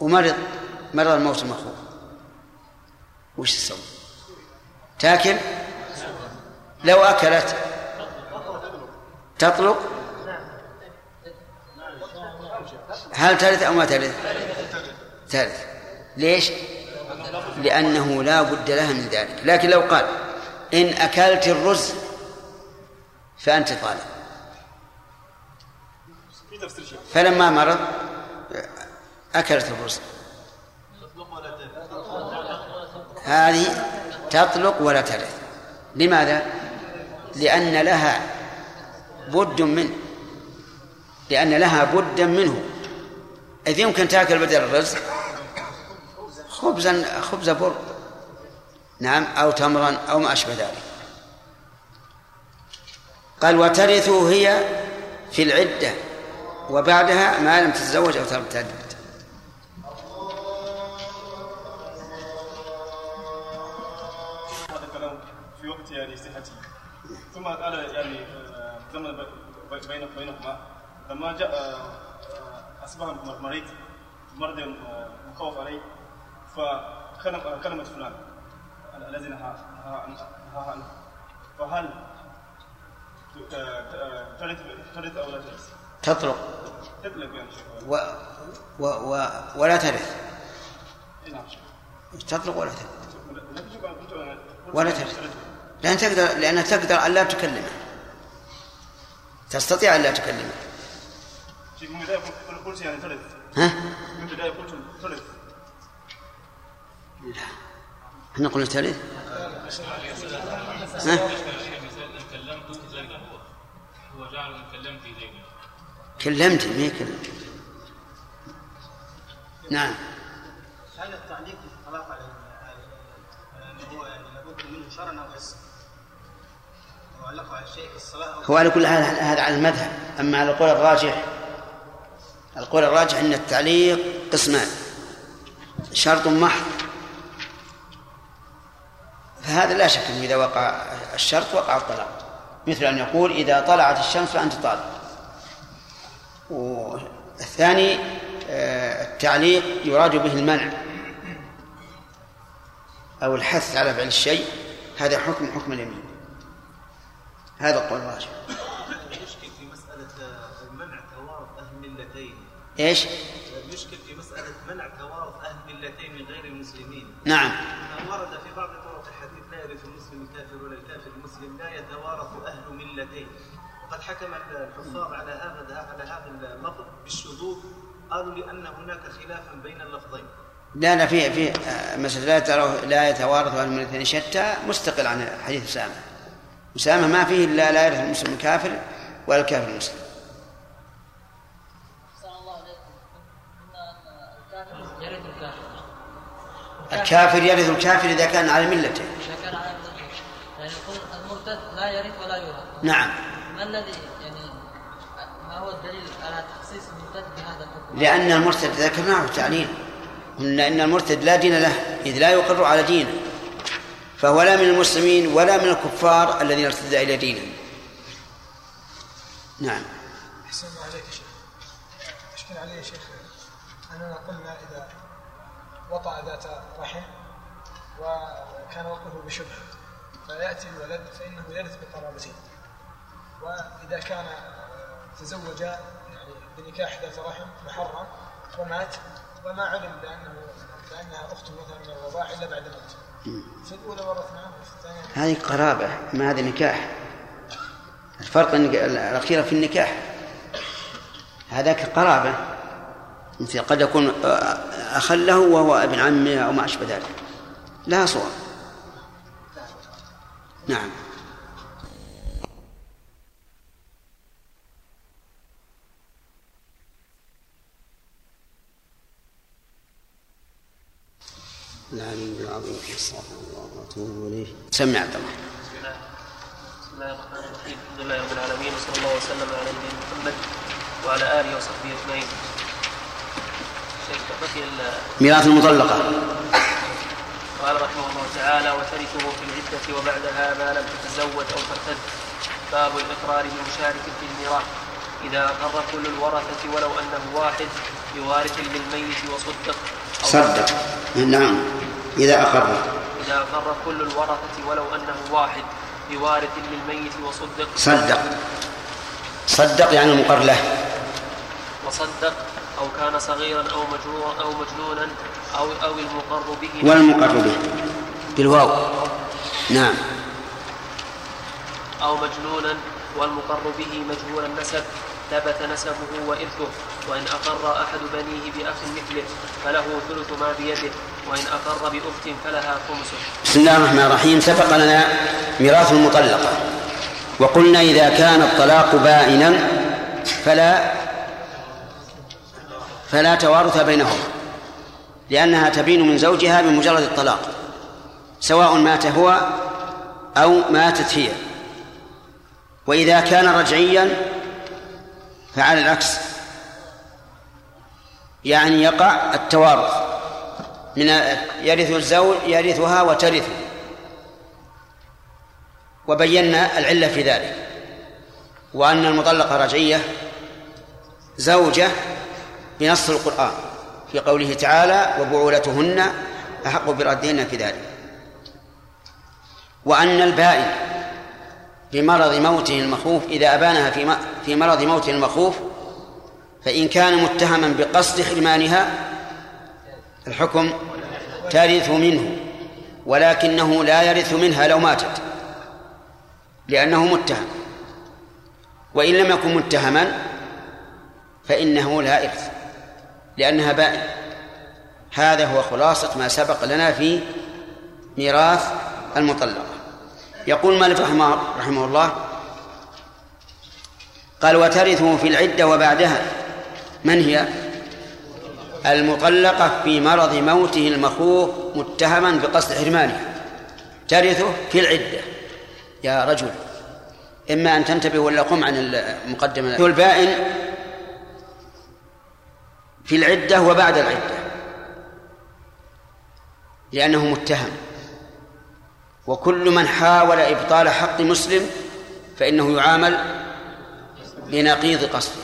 ومرض مرض الموت المخوف وش تسوي؟ تاكل؟ لو أكلت تطلق؟ هل ترث أو ما ترث؟ ترث ليش؟ لأنه لا بد لها من ذلك. لكن لو قال إن أكلت الرز فأنت طالب. فلما مرض أكلت الرز. هذه تطلق ولا ترث لماذا؟ لأن لها بد منه لأن لها بدا منه. إذ يمكن تأكل بدل الرز خبزا خبز بر. نعم أو تمرا أو ما أشبه ذلك. قال وترث هي في العدة وبعدها ما لم تتزوج أو ترتد هذا الكلام في يعني ثم قال يعني زمن بين بينهما لما جاء اصبح مريض مرض مخوف عليه فكلمت فلان الذي نهى عنه فهل ترث أو لا ترث؟ تطلق. تطلق يعني و و و ولا ترث نعم. تطلق ولا ترث ولا ترث لأن تقدر لأنها تقدر أن لا تكلمه تستطيع أن لا تكلمه قلت يعني ترث ها؟ في البداية قلت ترث لا. إحنا قلنا ترث ها؟ كلمت ما كلمت نعم. هل التعليق في الطلاق هو يعني لابد منه شرعا أو أو هو على كل حال هذا على المذهب. أما على القول الراجح القول الراجح أن التعليق قسمان شرط محض. فهذا لا شك أنه إذا وقع الشرط وقع الطلاق. مثل أن يقول إذا طلعت الشمس فأنت طالق. والثاني آه، التعليق يراد به المنع أو الحث على فعل الشيء. هذا حكم حكم اليمين. هذا القول الراجح يشكل في مسألة منع توارث أهل ملتين إيش؟ يشكل في مسألة منع توارث أهل ملتين من غير المسلمين. نعم. ورد في بعض طرق الحديث لا يرث المسلم الكافر ولا الكافر المسلم لا يتوارث أهل ملتين. وقد حكم الحفاظ على هذا على هذا اللفظ بالشذوذ. قالوا لأن هناك خلافا بين اللفظين. لا لا في في آه، مسألة لا يتوارث لا يتوارث أهل الاثنين شتى مستقل عن حديث أسامة. أسامة ما فيه إلا لا يرث المسلم الكافر ولا الكافر المسلم أحسن الله عليكم قلنا أن الكافر يرث الكافر يرث الكافر إذا كان على ملته. إذا كان على المرتد يعني يقول المرتد لا يرث ولا يورث. نعم. ما الذي يعني ما هو الدليل على تخصيص المرتد بهذا الحكم؟ لأن المرتد ذكرناه في التعليل إن المرتد لا دين له إذ لا يقر على دينه. فهو لا من المسلمين ولا من الكفار الذين ارتد إلى دينهم نعم. أحسن عليك يا شيخ. أشكل علي يا شيخ؟ أننا قلنا وطأ ذات رحم وكان وقفه بشبهة فيأتي الولد فإنه يرث بقرابته وإذا كان تزوج يعني بنكاح ذات رحم محرم ومات وما علم بأنه بأنها أخته مثلا من الرضاع إلا بعد موته في الأولى ورثناه وفي الثانية هذه قرابة ما هذا نكاح الفرق الأخيرة في النكاح. هذاك قرابة. مثل قد يكون أخا له وهو ابن عمه أو ما أشبه ذلك. لها صور نعم. العلي العظيم. استغفر الله وأتوب إليه. سمع عبد الله بسم الله. بسم الله الرحمن الرحيم. الحمد لله رب العالمين وصلى الله وسلم على نبينا محمد وعلى آله وصحبه أجمعين. ميراث المطلقة. قال رحمه الله تعالى وترثه في العدة وبعدها ما لم تتزوج أو ترتد. باب الإقرار بمشارك في الميراث. إذا أقر كل الورثة ولو أنه واحد بوارث للميت وصدق. صدق. نعم. إذا أقر. إذا أقر كل الورثة ولو أنه واحد بوارث للميت وصدق. صدق. صدق يعني المقر له. وصدق أو كان صغيرا أو مجنونا أو مجنونا أو أو المقر به. والمقر به. بالواو. نعم. أو مجنونا والمقر به مجهول النسب ثبت نسبه وإرثه. وإن أقر أحد بنيه بأخ مثله فله ثلث ما بيده. وإن أقر بأخت فلها خمسه بسم الله الرحمن الرحيم. سبق لنا ميراث المطلقة. وقلنا إذا كان الطلاق بائنا فلا فلا توارث بينهما لأنها تبين من زوجها بمجرد الطلاق سواء مات هو أو ماتت هي. وإذا كان رجعيا فعلى العكس يعني يقع التوارث من يرث الزوج يرثها وترثه. وبينا العلة في ذلك وأن المطلقة رجعية زوجة بنص القرآن في قوله تعالى وبعولتهن أحق بردهن في ذلك. وأن البائن بمرض موته المخوف إذا أبانها في في مرض موته المخوف فإن كان متهما بقصد حرمانها الحكم ترث منه ولكنه لا يرث منها لو ماتت لأنه متهم. وإن لم يكن متهما فإنه لا إرث. لأنها بائن. هذا هو خلاصة ما سبق لنا في ميراث المطلقة. يقول مالك رحمه, رحمه الله قال وترثه في العدة وبعدها. من هي؟ المطلقة في مرض موته المخوف متهما بقصد حرمانها. ترثه في العدة. يا رجل إما أن تنتبه ولا قم عن المقدمة. البائن في العدة وبعد العدة. لأنه متهم. وكل من حاول إبطال حق مسلم فإنه يعامل بنقيض قصده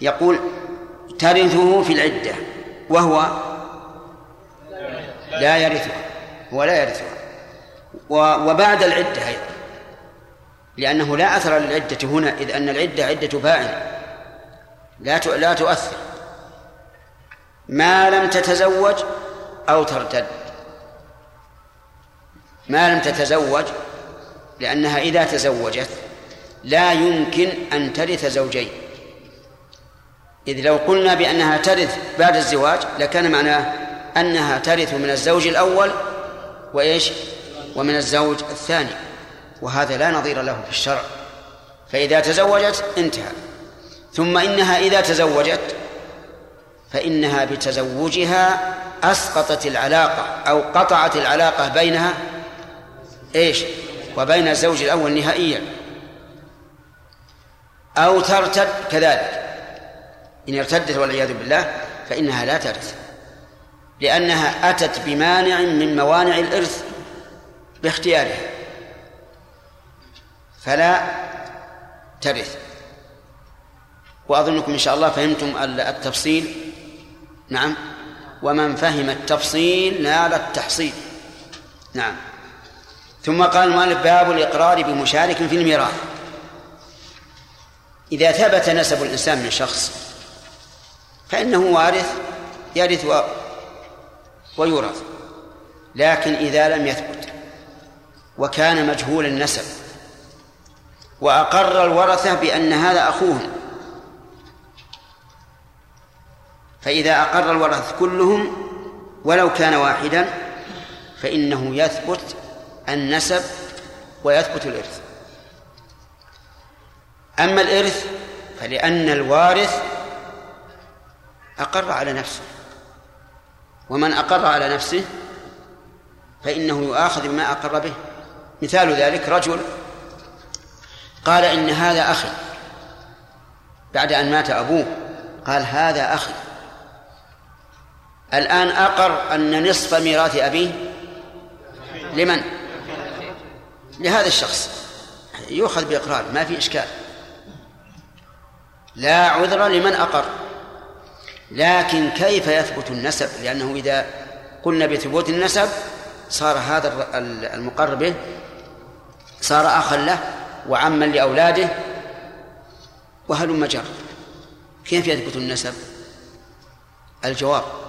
يقول ترثه في العدة وهو لا يرثه ولا يرثها وبعد العدة أيضا. لأنه لا أثر للعدة هنا إذ أن العدة عدة باعن لا لا تؤثر. ما لم تتزوج أو ترتد. ما لم تتزوج لأنها إذا تزوجت لا يمكن أن ترث زوجين. إذ لو قلنا بأنها ترث بعد الزواج لكان معناه أنها ترث من الزوج الأول وإيش؟ ومن الزوج الثاني. وهذا لا نظير له في الشرع. فإذا تزوجت انتهى. ثم إنها إذا تزوجت فإنها بتزوجها أسقطت العلاقة أو قطعت العلاقة بينها إيش؟ وبين الزوج الأول نهائيا. أو ترتد كذلك. إن ارتدت والعياذ بالله فإنها لا ترث. لأنها أتت بمانع من موانع الإرث باختيارها. فلا ترث. وأظنكم إن شاء الله فهمتم التفصيل. نعم. ومن فهم التفصيل نال التحصيل. نعم. ثم قال المؤلف باب الإقرار بمشارك في الميراث. إذا ثبت نسب الإنسان من شخص فإنه وارث يرث. ويورث. لكن إذا لم يثبت وكان مجهول النسب وأقر الورثة بأن هذا أخوهم فإذا أقر الورثة كلهم ولو كان واحدا فإنه يثبت النسب ويثبت الإرث. أما الإرث فلأن الوارث أقر على نفسه ومن أقر على نفسه فإنه يؤاخذ بما أقر به. مثال ذلك رجل قال إن هذا أخي بعد أن مات أبوه قال هذا أخي. الآن أقر أن نصف ميراث أبيه لمن؟ لهذا الشخص. يؤخذ بإقرار ما في إشكال. لا عذر لمن أقر. لكن كيف يثبت النسب؟ لأنه إذا قلنا بثبوت النسب صار هذا المقر به صار أخا له وعما لأولاده وهلم جر كيف يثبت النسب؟ الجواب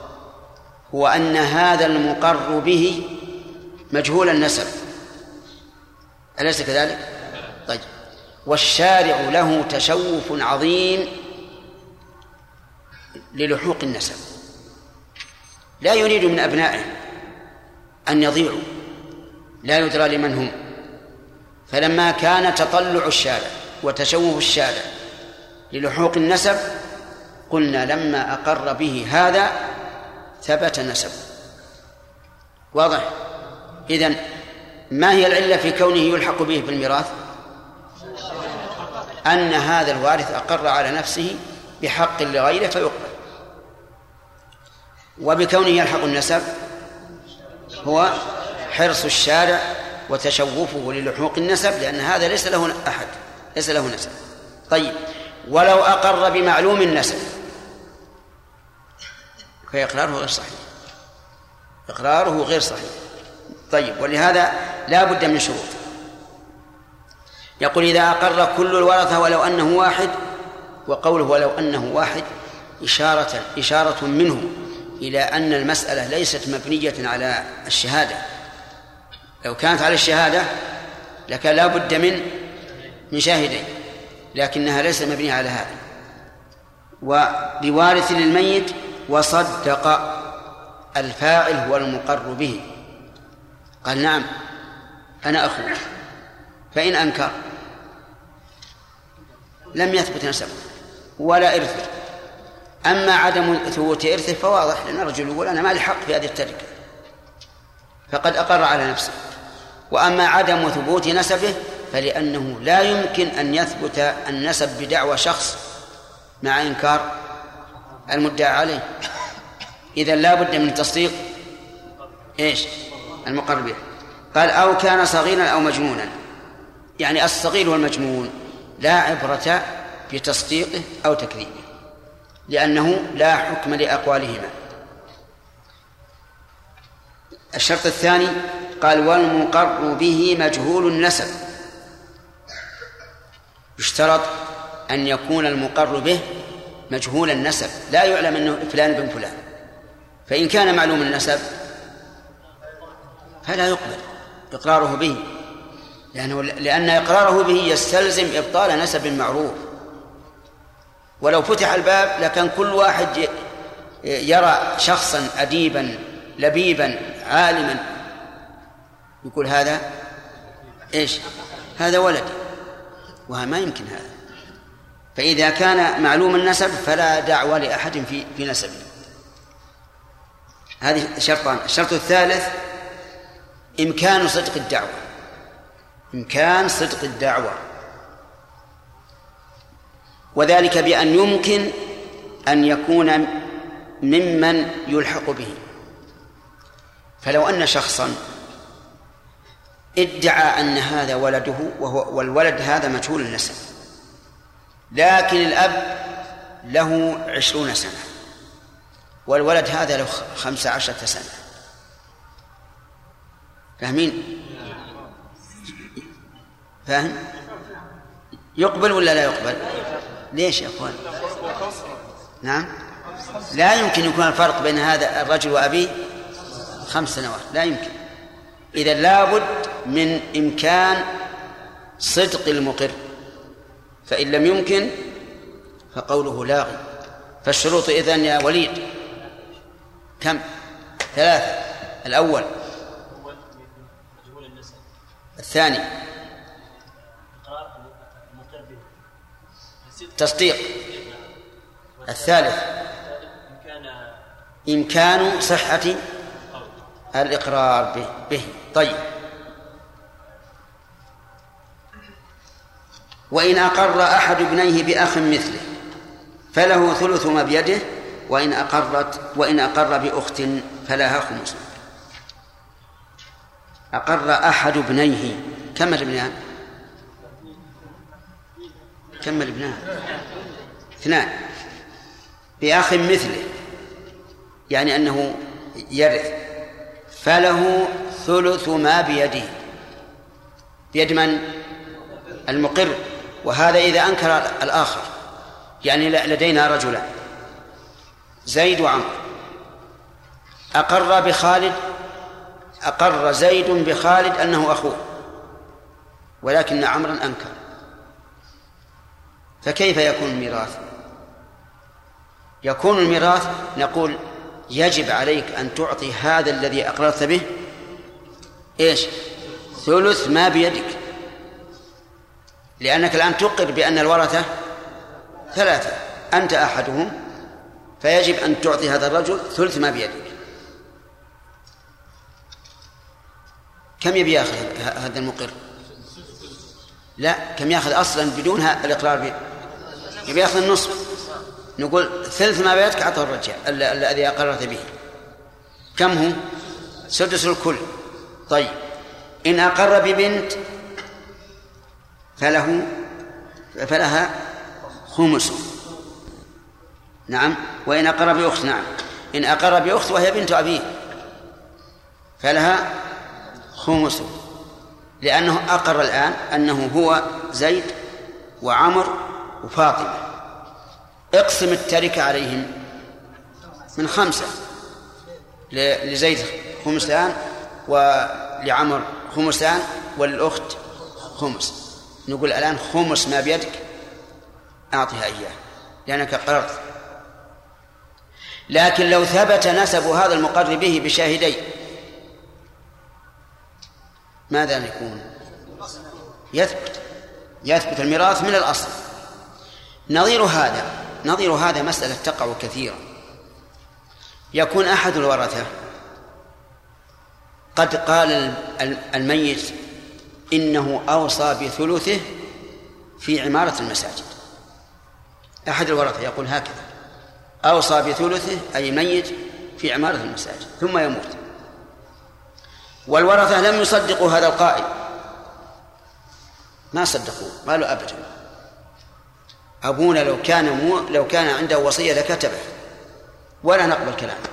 هو أن هذا المقر به مجهول النسب. أليس كذلك؟ طيب. والشارع له تشوف عظيم للحوق النسب. لا يريد من أبنائه أن يضيعوا. لا يدرى لمن هم. فلما كان تطلع الشارع وتشوف الشارع للحوق النسب قلنا لما أقر به هذا ثبت نسب. واضح؟ إذن ما هي العلة في كونه يلحق به في الميراث أن هذا الوارث أقر على نفسه بحق لغيره فيقبل. وبكونه يلحق النسب هو حرص الشارع وتشوفه للحوق النسب لأن هذا ليس له أحد ليس له نسب. طيب ولو أقر بمعلوم النسب فإقراره غير صحيح. إقراره غير صحيح. طيب ولهذا لا بد من شروط. يقول إذا أقر كل الورثة ولو أنه واحد وقوله ولو أنه واحد إشارة إشارة منه إلى أن المسألة ليست مبنية على الشهادة. لو كانت على الشهادة لكان لا بد من من شاهدين لكنها ليست مبنية على هذا. وبوارث للميت وصدق الفاعل هو المقر به. قال نعم أنا أخوك. فإن أنكر لم يثبت نسبه ولا إرثه. أما عدم ثبوت إرثه فواضح لأن الرجل يقول أنا ما لي حق في هذه التركة. فقد أقر على نفسه. وأما عدم ثبوت نسبه فلأنه لا يمكن أن يثبت النسب بدعوى شخص مع إنكار المدعى عليه. إذا لا بد من تصديق إيش؟ المقر به قال أو كان صغيرا أو مجنونا. يعني الصغير والمجنون لا عبرة بتصديقه أو تكذيبه لأنه لا حكم لأقوالهما. الشرط الثاني قال والمقر به مجهول النسب. يشترط أن يكون المقر به مجهول النسب. لا يعلم أنه فلان بن فلان. فإن كان معلوم النسب فلا يقبل إقراره به. لأنه لأن إقراره به يستلزم إبطال نسب معروف. ولو فتح الباب لكان كل واحد يرى شخصا أديبا لبيبا عالما. يقول هذا إيش؟ هذا ولدي. وهذا ما يمكن هذا. فإذا كان معلوم النسب فلا دعوة لأحد في في نسبه هذه شرطان. الشرط الثالث إمكان صدق الدعوة. إمكان صدق الدعوة. وذلك بأن يمكن أن يكون ممن يلحق به. فلو أن شخصا ادعى أن هذا ولده وهو والولد هذا مجهول النسب. لكن الأب له عشرون سنة والولد هذا له خمسة عشرة سنة فاهمين؟ فاهم؟ يقبل ولا لا يقبل؟ ليش يا أخوان؟ نعم لا يمكن يكون الفرق بين هذا الرجل وأبيه خمس سنوات لا يمكن إذا لابد من إمكان صدق المقر فإن لم يمكن فقوله لاغي فالشروط إذن يا وليد. كم؟ ثلاثة. الأول. الثاني. تصديق. الثالث. إمكان صحة الإقرار به, طيب. وإن أقر أحد ابنيه بأخ مثله فله ثلث ما بيده وإن أقرت وإن أقر بأخت فلها خمس. أقر أحد ابنيه. كم الابنان؟ كم الابنان؟ اثنان. بأخ مثله. يعني أنه يرث. فله ثلث ما بيده. بيد من؟ المقر. وهذا إذا أنكر الآخر. يعني لدينا رجلان زيد وعمر. أقر بخالد أقر زيد بخالد أنه أخوه. ولكن عمرا أنكر. فكيف يكون الميراث؟ يكون الميراث نقول يجب عليك أن تعطي هذا الذي أقررت به إيش؟ ثلث ما بيدك. لأنك الآن تقر بأن الورثة ثلاثة. أنت أحدهم فيجب أن تعطي هذا الرجل ثلث ما بيدك. كم يبي يأخذ هذا المقر؟ لا كم يأخذ أصلا بدون الإقرار به؟ يبي يأخذ النصف. نقول ثلث ما بيدك اعطه الرجال الذي أقررت به. كم هو؟ سدس الكل. طيب. إن أقر ببنت فله فلها خمس. نعم. وإن أقر بأخت نعم. إن أقر بأخت وهي بنت أبيه فلها خمس. لأنه أقر الآن أنه هو زيد وعمر وفاطمة. اقسم التركة عليهم من خمسة. لزيد خمسان ولعمر خمسان وللأخت خمس. نقول الآن خمس ما بيدك أعطها إياه لأنك قررت. لكن لو ثبت نسب هذا المقر به بشاهدين ماذا يكون؟ يثبت يثبت الميراث من الأصل. نظير هذا نظير هذا مسألة تقع كثيرا يكون أحد الورثة قد قال الميت إنه أوصى بثلثه في عمارة المساجد. أحد الورثة يقول هكذا. أوصى بثلثه أي ميت في عمارة المساجد ثم يموت. والورثة لم يصدقوا هذا القائل. ما صدقوه قالوا أبدا. أبونا لو كان مو لو كان عنده وصية لكتبه. ولا نقبل كلامه.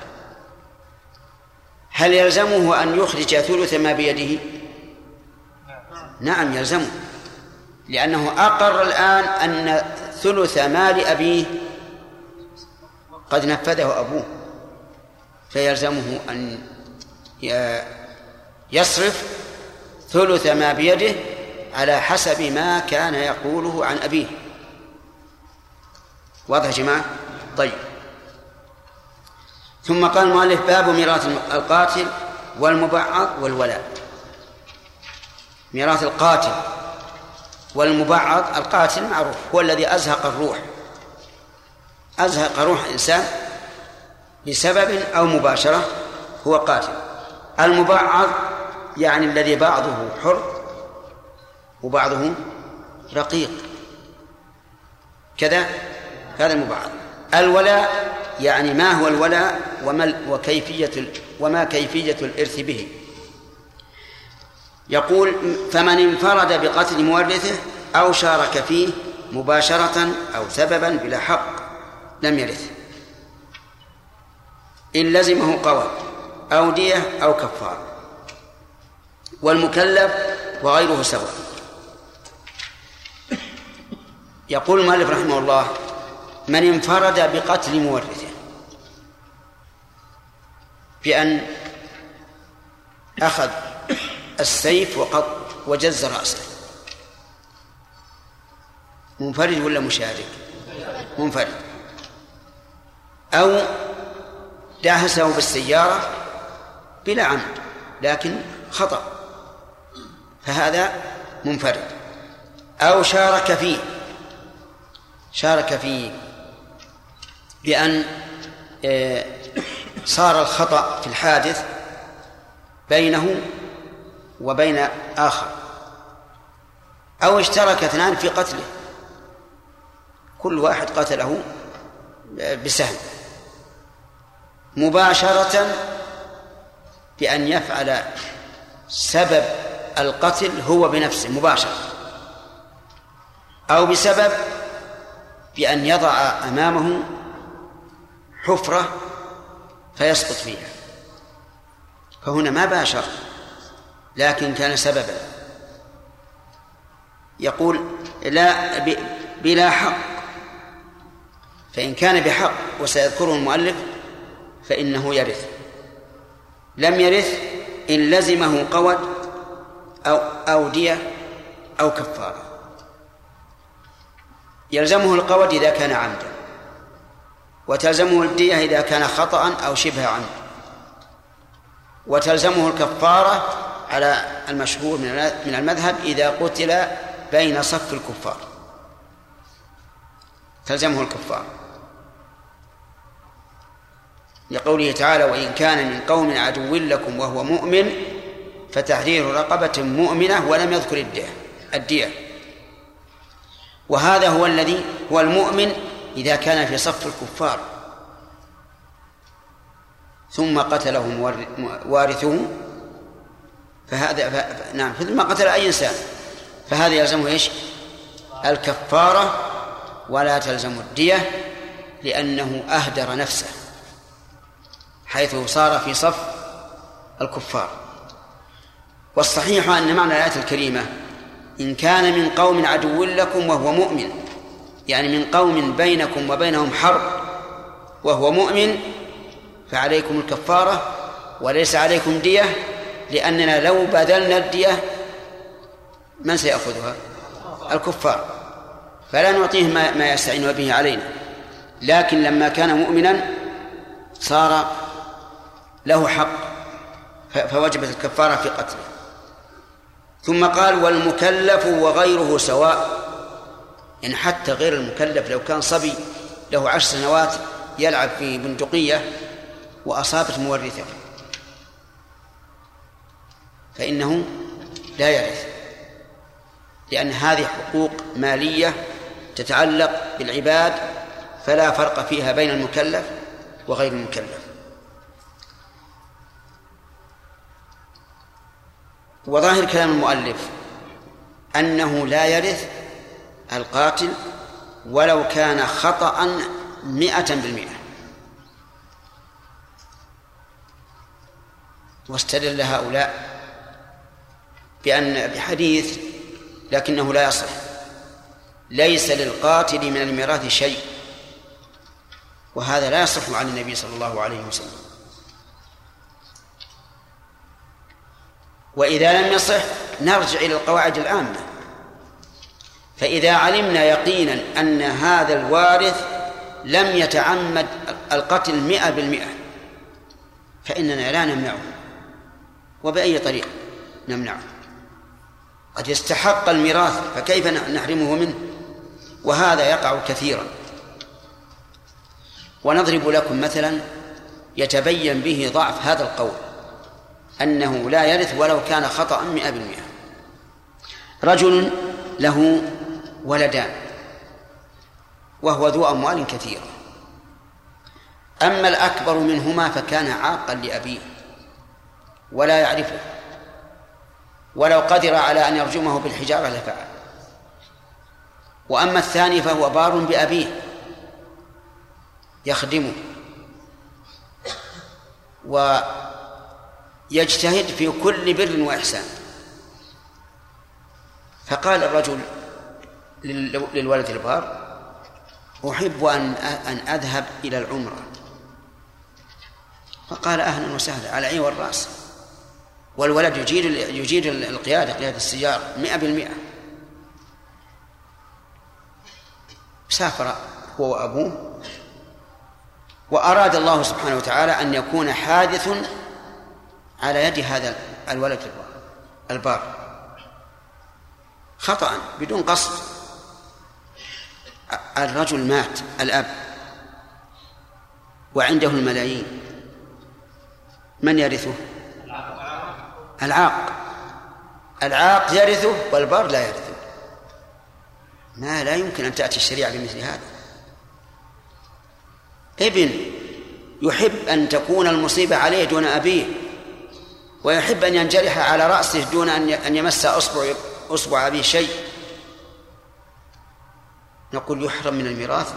هل يلزمه أن يخرج ثلث ما بيده؟ نعم يلزمه. لأنه أقر الآن أن ثلث مال أبيه قد نفذه أبوه. فيلزمه أن يصرف ثلث ما بيده على حسب ما كان يقوله عن أبيه. واضح يا جماعة؟ طيب. ثم قال المؤلف باب ميراث القاتل والمبعض والولاء. ميراث القاتل والمبعض القاتل معروف هو الذي أزهق الروح. أزهق روح إنسان بسبب أو مباشرة هو قاتل. المبعض يعني الذي بعضه حر وبعضه رقيق. كذا هذا المبعض. الولاء يعني ما هو الولاء وما وكيفية وما كيفية الإرث به. يقول فمن انفرد بقتل مورثه أو شارك فيه مباشرة أو سببا بلا حق لم يرث. إن لزمه قوى أو دية أو كفار. والمكلف وغيره سواء. يقول المؤلف رحمه الله من انفرد بقتل مورثه بأن أخذ السيف وقط وجز رأسه. منفرد ولا مشارك؟ منفرد. أو داهسه بالسيارة بلا عمد لكن خطأ. فهذا منفرد. أو شارك فيه. شارك فيه. بأن آه، صار الخطأ في الحادث بينه وبين آخر. أو اشترك اثنان في قتله. كل واحد قتله بسهم. مباشرة بأن يفعل سبب القتل هو بنفسه مباشرة. أو بسبب بأن يضع أمامه حفرة فيسقط فيها. فهنا ما باشر. لكن كان سببا. يقول لا بلا حق. فإن كان بحق وسيذكره المؤلف فإنه يرث. لم يرث إن لزمه قود أو أو دية أو كفارة. يلزمه القود إذا كان عمدا. وتلزمه الدية إذا كان خطأ أو شبه عمد. وتلزمه الكفارة على المشهور من المذهب إذا قتل بين صف الكفار. تلزمه الكفارة لقوله تعالى وإن كان من قوم عدو لكم وهو مؤمن فتحرير رقبة مؤمنة ولم يذكر الدية الدية. وهذا هو الذي هو المؤمن إذا كان في صف الكفار. ثم قتله وارثه فهذا ف... نعم ثم قتل أي إنسان فهذا يلزمه إيش؟ الكفارة ولا تلزم الدية لأنه أهدر نفسه حيث صار في صف الكفار والصحيح أن معنى الآية الكريمة إن كان من قوم عدو لكم وهو مؤمن يعني من قوم بينكم وبينهم حرب وهو مؤمن فعليكم الكفارة وليس عليكم دية لأننا لو بذلنا الدية من سيأخذها؟ الكفار. فلا نعطيه ما, ما يستعين به علينا. لكن لما كان مؤمنا صار له حق فوجبت الكفارة في قتله. ثم قال والمكلف وغيره سواء. يعني حتى غير المكلف لو كان صبي له عشر سنوات يلعب في بندقية وأصابت مورثة. فإنه لا يرث. لأن هذه حقوق مالية تتعلق بالعباد فلا فرق فيها بين المكلف وغير المكلف. وظاهر كلام المؤلف أنه لا يرث القاتل ولو كان خطأ مئة بالمئة. واستدل هؤلاء بأن بحديث لكنه لا يصح. ليس للقاتل من الميراث شيء. وهذا لا يصح عن النبي صلى الله عليه وسلم. وإذا لم يصح نرجع إلى القواعد العامة. فإذا علمنا يقينا أن هذا الوارث لم يتعمد القتل مئة بالمئة فإننا لا نمنعه. وبأي طريقة نمنعه؟ قد يستحق الميراث فكيف نحرمه منه؟ وهذا يقع كثيرا. ونضرب لكم مثلا يتبين به ضعف هذا القول أنه لا يرث ولو كان خطأ مئة بالمئة. رجل له ولدان وهو ذو أموال كثيرة. أما الأكبر منهما فكان عاقا لأبيه ولا يعرفه. ولو قدر على أن يرجمه بالحجارة لفعل. وأما الثاني فهو بار بأبيه يخدمه. ويجتهد في كل بر وإحسان. فقال الرجل للولد البار أحب أن أن أذهب إلى العمرة. فقال أهلا وسهلا على عين والرأس. والولد يجيد يجيد القيادة قيادة السيارة مئة بالمئة. سافر هو وأبوه وأراد الله سبحانه وتعالى أن يكون حادث على يد هذا الولد البار. خطأ بدون قصد. الرجل مات الأب. وعنده الملايين. من يرثه؟ العاق. العاق يرثه والبار لا يرثه. ما لا يمكن أن تأتي الشريعة بمثل هذا. ابن يحب أن تكون المصيبة عليه دون أبيه ويحب أن ينجرح على رأسه دون أن يمس أصبع أصبع أبيه شيء. نقول يحرم من الميراث.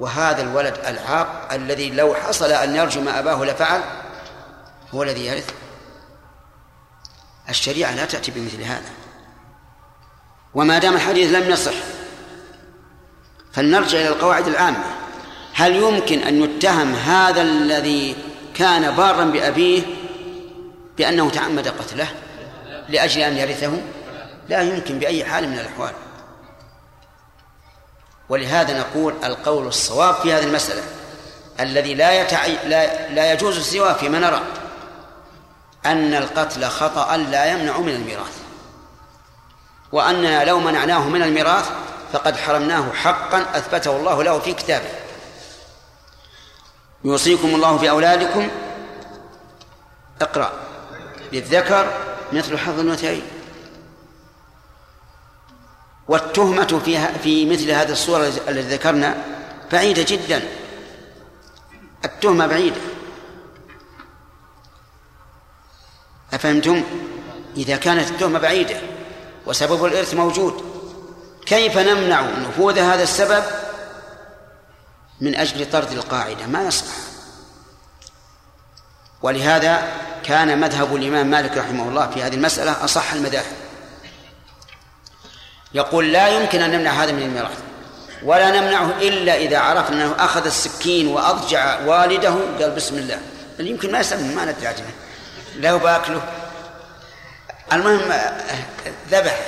وهذا الولد العاق الذي لو حصل أن يرجم أباه لفعل هو الذي يرث. الشريعة لا تأتي بمثل هذا. وما دام الحديث لم يصح فلنرجع إلى القواعد العامة. هل يمكن أن يتهم هذا الذي كان بارا بأبيه بأنه تعمد قتله لأجل أن يرثه؟ لا يمكن بأي حال من الأحوال. ولهذا نقول القول الصواب في هذه المسألة الذي لا, يتع... لا... لا يجوز سواه فيما نرى أن القتل خطأ لا يمنع من الميراث وأننا لو منعناه من الميراث فقد حرمناه حقا أثبته الله له في كتابه. يوصيكم الله في أولادكم اقرأ. للذكر مثل حظ الأنثيين. والتهمة فيها في مثل هذه الصورة التي ذكرنا بعيدة جدا. التهمة بعيدة. أفهمتم؟ إذا كانت التهمة بعيدة وسبب الإرث موجود كيف نمنع نفوذ هذا السبب؟ من أجل طرد القاعدة ما يصلح. ولهذا كان مذهب الإمام مالك رحمه الله في هذه المسألة أصح المذاهب. يقول لا يمكن أن نمنع هذا من الميراث ولا نمنعه إلا إذا عرفنا أنه أخذ السكين وأضجع والده قال بسم الله. يمكن ما يسمى ما ندري عجله له باكله المهم ذبح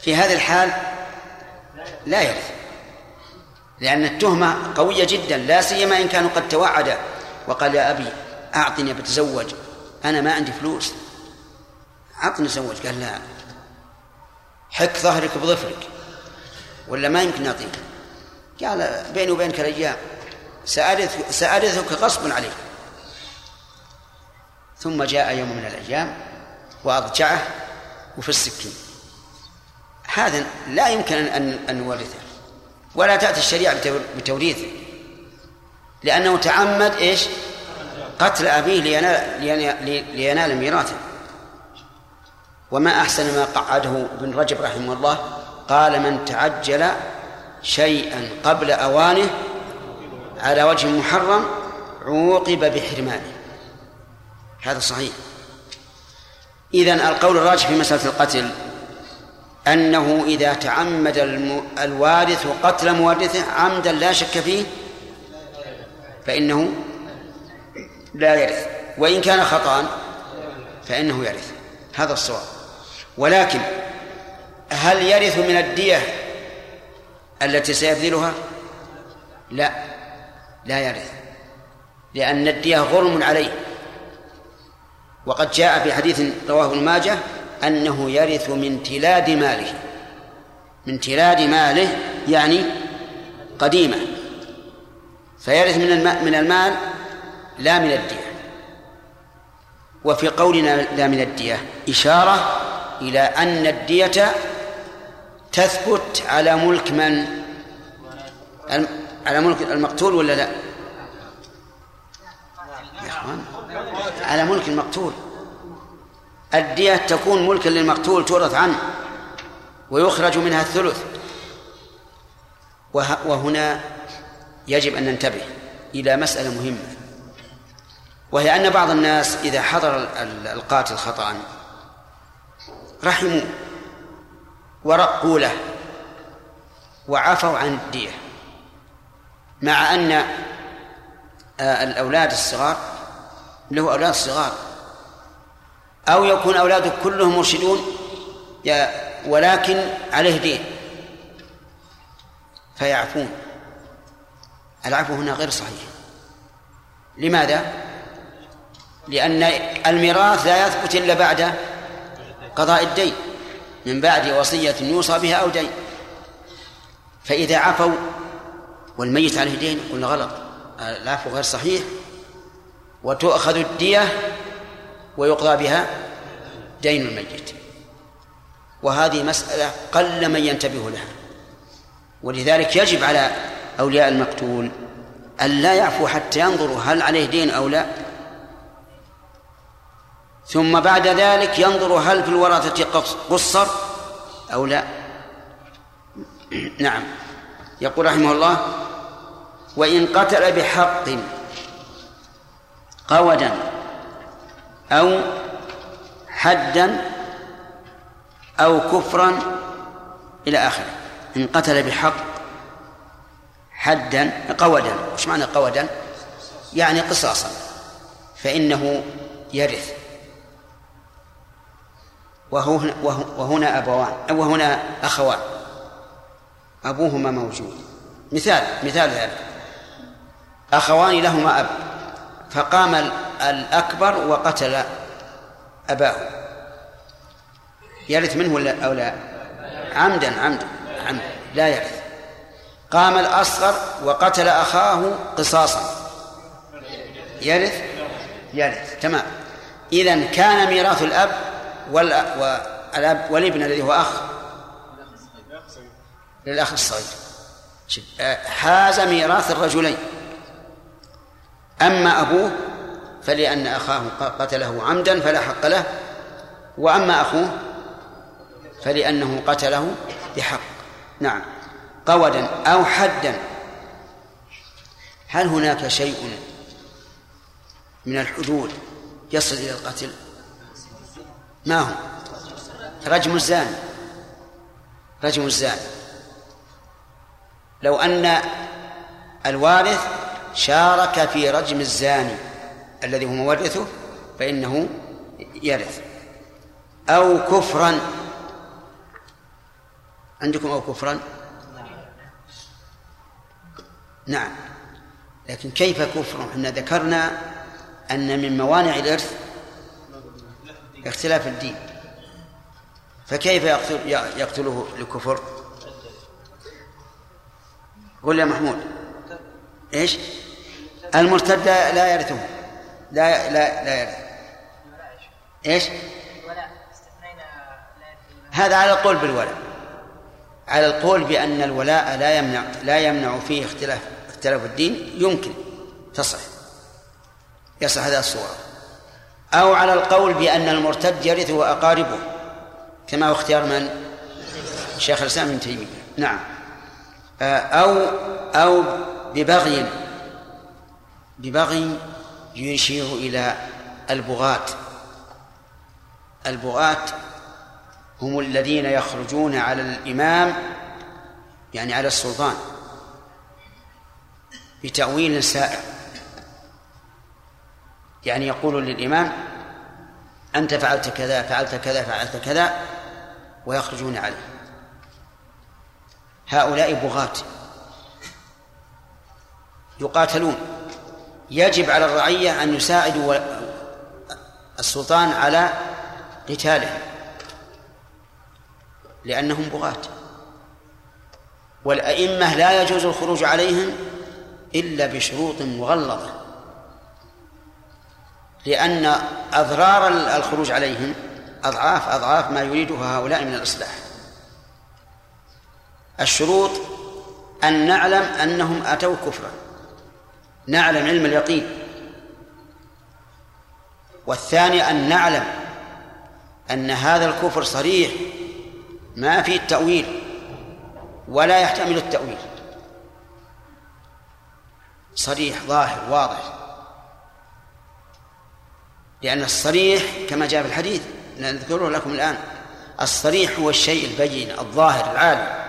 في هذه الحال لا يرث لأن التهمة قوية جدا لا سيما إن كانوا قد توعد وقال يا أبي أعطني بتزوج أنا ما عندي فلوس. أعطني زوج قال لا. حك ظهرك بظفرك ولا ما يمكن نعطيك قال بيني وبينك الأيام سأرث سأرثك غصبا عليك. ثم جاء يوم من الأيام وأضجعه وفي السكين. هذا لا يمكن أن أن نورثه ولا تأتي الشريعة بتوريثه لأنه تعمد إيش؟ قتل أبيه لينال, لينال, لينال ميراثه. وما أحسن ما قعده ابن رجب رحمه الله قال من تعجل شيئا قبل أوانه على وجه محرم عوقب بحرمانه. هذا صحيح. إذن القول الراجح في مسألة القتل أنه إذا تعمد الوارث قتل مورثه عمدا لا شك فيه فإنه لا يرث. وإن كان خطأ فإنه يرث. هذا الصواب. ولكن هل يرث من الدية التي سيبذلها؟ لا. لا يرث. لأن الدية غرم عليه. وقد جاء في حديث رواه ابن ماجه أنه يرث من تلاد ماله. من تلاد ماله يعني قديمة. فيرث من من المال لا من الدية. وفي قولنا لا من الدية. إشارة إلى أن الدية تثبت على ملك من؟ على ملك المقتول ولا لا؟ يا أخوان. على ملك المقتول. الدية تكون ملكا للمقتول تورث عنه ويخرج منها الثلث. وهنا يجب أن ننتبه إلى مسألة مهمة وهي أن بعض الناس إذا حضر القاتل خطأ رحموا ورقوا له وعفوا عن الدية مع أن آه، الأولاد الصغار له أولاد صغار. أو يكون أولاده كلهم مرشدون ولكن عليه دين. فيعفون. العفو هنا غير صحيح. لماذا؟ لأن الميراث لا يثبت إلا بعد قضاء الدين. من بعد وصية يوصى بها أو دين. فإذا عفوا والميت عليه دين قلنا غلط. العفو غير صحيح. وتؤخذ الدية ويقضى بها دين الميت. وهذه مسألة قل من ينتبه لها. ولذلك يجب على أولياء المقتول أن لا يعفو حتى ينظروا هل عليه دين أو لا. ثم بعد ذلك ينظر هل في الورثة قصر أو لا. نعم. يقول رحمه الله وإن قتل بحق قودا أو حدا أو كفرا إلى آخره. إن قتل بحق حدا قودا وش معنى قودا؟ يعني قصاصا فإنه يرث. وهنا, وهنا أبوان وهنا أخوان. أبوهما موجود. مثال مثال ذلك أخوان لهما أب. فقام الأكبر وقتل أباه. يرث منه ولا أو لا؟ عمدا عمدا عمدا. لا يرث. قام الأصغر وقتل أخاه قصاصا. يرث؟ يرث. تمام. إذا كان ميراث الأب والأب والابن الذي هو أخ. للأخ الصغير. حاز ميراث الرجلين. أما أبوه فلأن أخاه قتله عمدا فلا حق له وأما أخوه فلأنه قتله بحق. نعم. قودا أو حدا. هل هناك شيء من الحدود يصل إلى القتل؟ ما هو؟ رجم الزاني رجم الزاني لو أن الوارث شارك في رجم الزاني الذي هو مورثه فإنه يرث. أو كفرا. عندكم أو كفرا؟ نعم. لكن كيف كفر؟ إحنا ذكرنا أن من موانع الإرث اختلاف الدين. فكيف يقتل يقتله لكفر قل يا محمود. إيش؟ المرتد لا يرثه. لا لا لا يرث إيش؟ هذا على القول بالولاء على القول بأن الولاء لا يمنع لا يمنع فيه اختلاف اختلاف الدين. يمكن تصح. يصح هذا الصورة أو على القول بأن المرتد يرثه أقاربه كما هو اختيار من؟ شيخ الإسلام ابن تيمية. نعم. أو أو ببغي ببغي يشير إلى البغاة. البغاة هم الذين يخرجون على الإمام يعني على السلطان بتأويل سائر. يعني يقول للإمام أنت فعلت كذا فعلت كذا فعلت كذا ويخرجون عليه. هؤلاء بغاة يقاتلون. يجب على الرعية أن يساعدوا السلطان على قتالهم لأنهم بغاة. والأئمة لا يجوز الخروج عليهم إلا بشروط مغلظة لأن أضرار الخروج عليهم أضعاف أضعاف ما يريدها هؤلاء من الإصلاح. الشروط أن نعلم أنهم أتوا كفرا. نعلم علم اليقين. والثاني أن نعلم أن هذا الكفر صريح ما فيه التأويل ولا يحتمل التأويل. صريح ظاهر واضح. لأن الصريح كما جاء في الحديث نذكره لكم الآن الصريح هو الشيء البين الظاهر العالي.